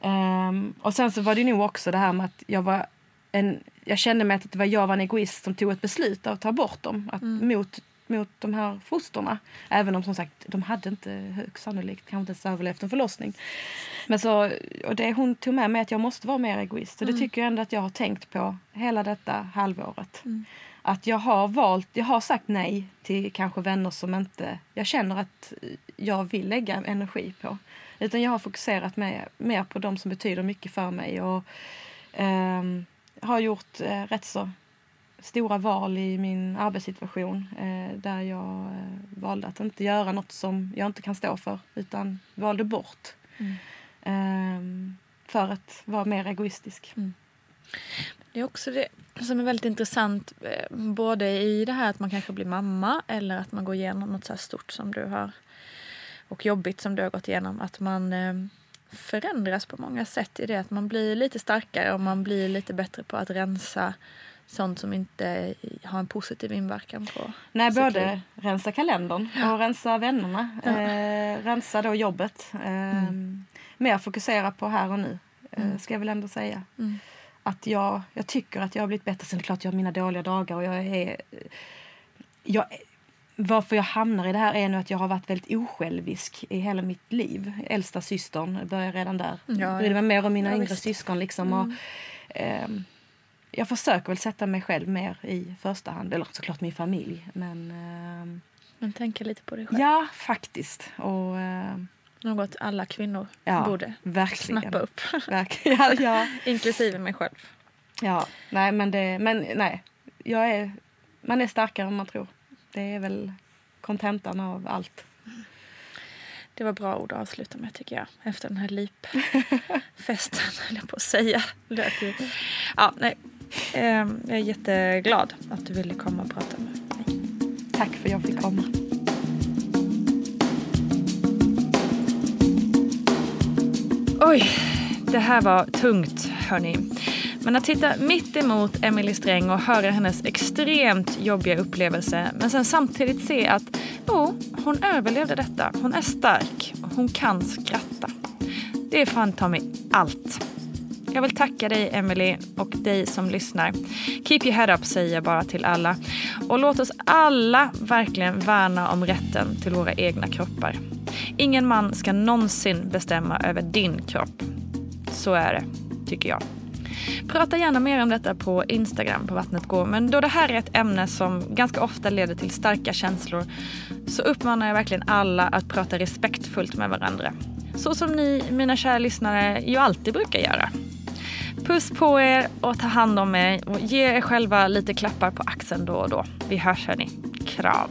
Speaker 3: Ehm, och sen så var det nog också det här med att jag var en... Jag kände mig att det var jag var en egoist som tog ett beslut att ta bort dem. Att, mot, mot de här fosterna. Även om som sagt, de hade inte högst sannolikt kanske inte ens överlevt en förlossning. Men så, och det hon tog med mig att jag måste vara mer egoist. Och det tycker jag ändå att jag har tänkt på hela detta halvåret. Att jag har valt, jag har sagt nej till kanske vänner som inte jag känner att jag vill lägga energi på. Utan jag har fokuserat mer, mer på de som betyder mycket för mig. Och ehm, har gjort eh, rätt så stora val i min arbetssituation eh, där jag eh, valde att inte göra något som jag inte kan stå för utan valde bort. Ehm, för att vara mer egoistisk.
Speaker 1: Det är också det som är väldigt intressant. eh, Både i det här att man kanske blir mamma eller att man går igenom något så stort som du har och jobbigt som du har gått igenom. Att man eh, förändras på många sätt i det att man blir lite starkare och man blir lite bättre på att rensa sånt som inte har en positiv inverkan på
Speaker 3: Nej, både rensa kalendern och rensa vännerna. Eh, rensa då jobbet. Eh,
Speaker 1: Mm.
Speaker 3: Mer fokusera på här och nu, eh,
Speaker 1: Mm.
Speaker 3: ska jag väl ändå säga.
Speaker 1: Mm.
Speaker 3: Att jag, jag tycker att jag har blivit bättre. Sen är det klart jag har mina dåliga dagar och jag är... Jag, varför jag hamnar i det här är nog att jag har varit väldigt osjälvisk i hela mitt liv. Äldsta systern börjar redan där.
Speaker 1: Ja,
Speaker 3: Jag brydde mig mer om mina
Speaker 1: Ja,
Speaker 3: yngre
Speaker 1: visst.
Speaker 3: syskon. Liksom, och, ehm, jag försöker väl sätta mig själv mer i första hand. Eller såklart min familj. Men ehm,
Speaker 1: Men tänka lite på dig själv.
Speaker 3: ja, faktiskt. Och, ehm,
Speaker 1: Något alla kvinnor
Speaker 3: ja,
Speaker 1: borde
Speaker 3: verkligen.
Speaker 1: snappa upp.
Speaker 3: Verkligen. [laughs] Ja, ja. [laughs]
Speaker 1: Inklusive mig själv.
Speaker 3: Ja, nej men det, men nej. Jag är, man är starkare än man tror. Det är väl kontentan av allt.
Speaker 1: Det var bra ord att avsluta med tycker jag. Efter den här lipfesten [laughs] höll jag på att säga. Ja, nej. Ehm, Jag är jätteglad att du ville komma och prata med mig.
Speaker 3: Tack för att jag fick komma.
Speaker 1: Oj, det här var tungt hörni. Men att sitta mitt emot Emily Sträng och höra hennes extremt jobbiga upplevelse men sen samtidigt se att jo, hon överlevde detta. Hon är stark. Hon kan skratta. Det är fan ta mig allt. Jag vill tacka dig Emily och dig som lyssnar. Keep your head up säger jag bara till alla. Och låt oss alla verkligen värna om rätten till våra egna kroppar. Ingen man ska någonsin bestämma över din kropp. Så är det, tycker jag. Prata gärna mer om detta på Instagram på Vattnet går. Men då det här är ett ämne som ganska ofta leder till starka känslor så uppmanar jag verkligen alla att prata respektfullt med varandra. Så som ni, mina kära lyssnare, ju alltid brukar göra. Puss på er och ta hand om er och ge er själva lite klappar på axeln då och då. Vi hörs hörni. Kram.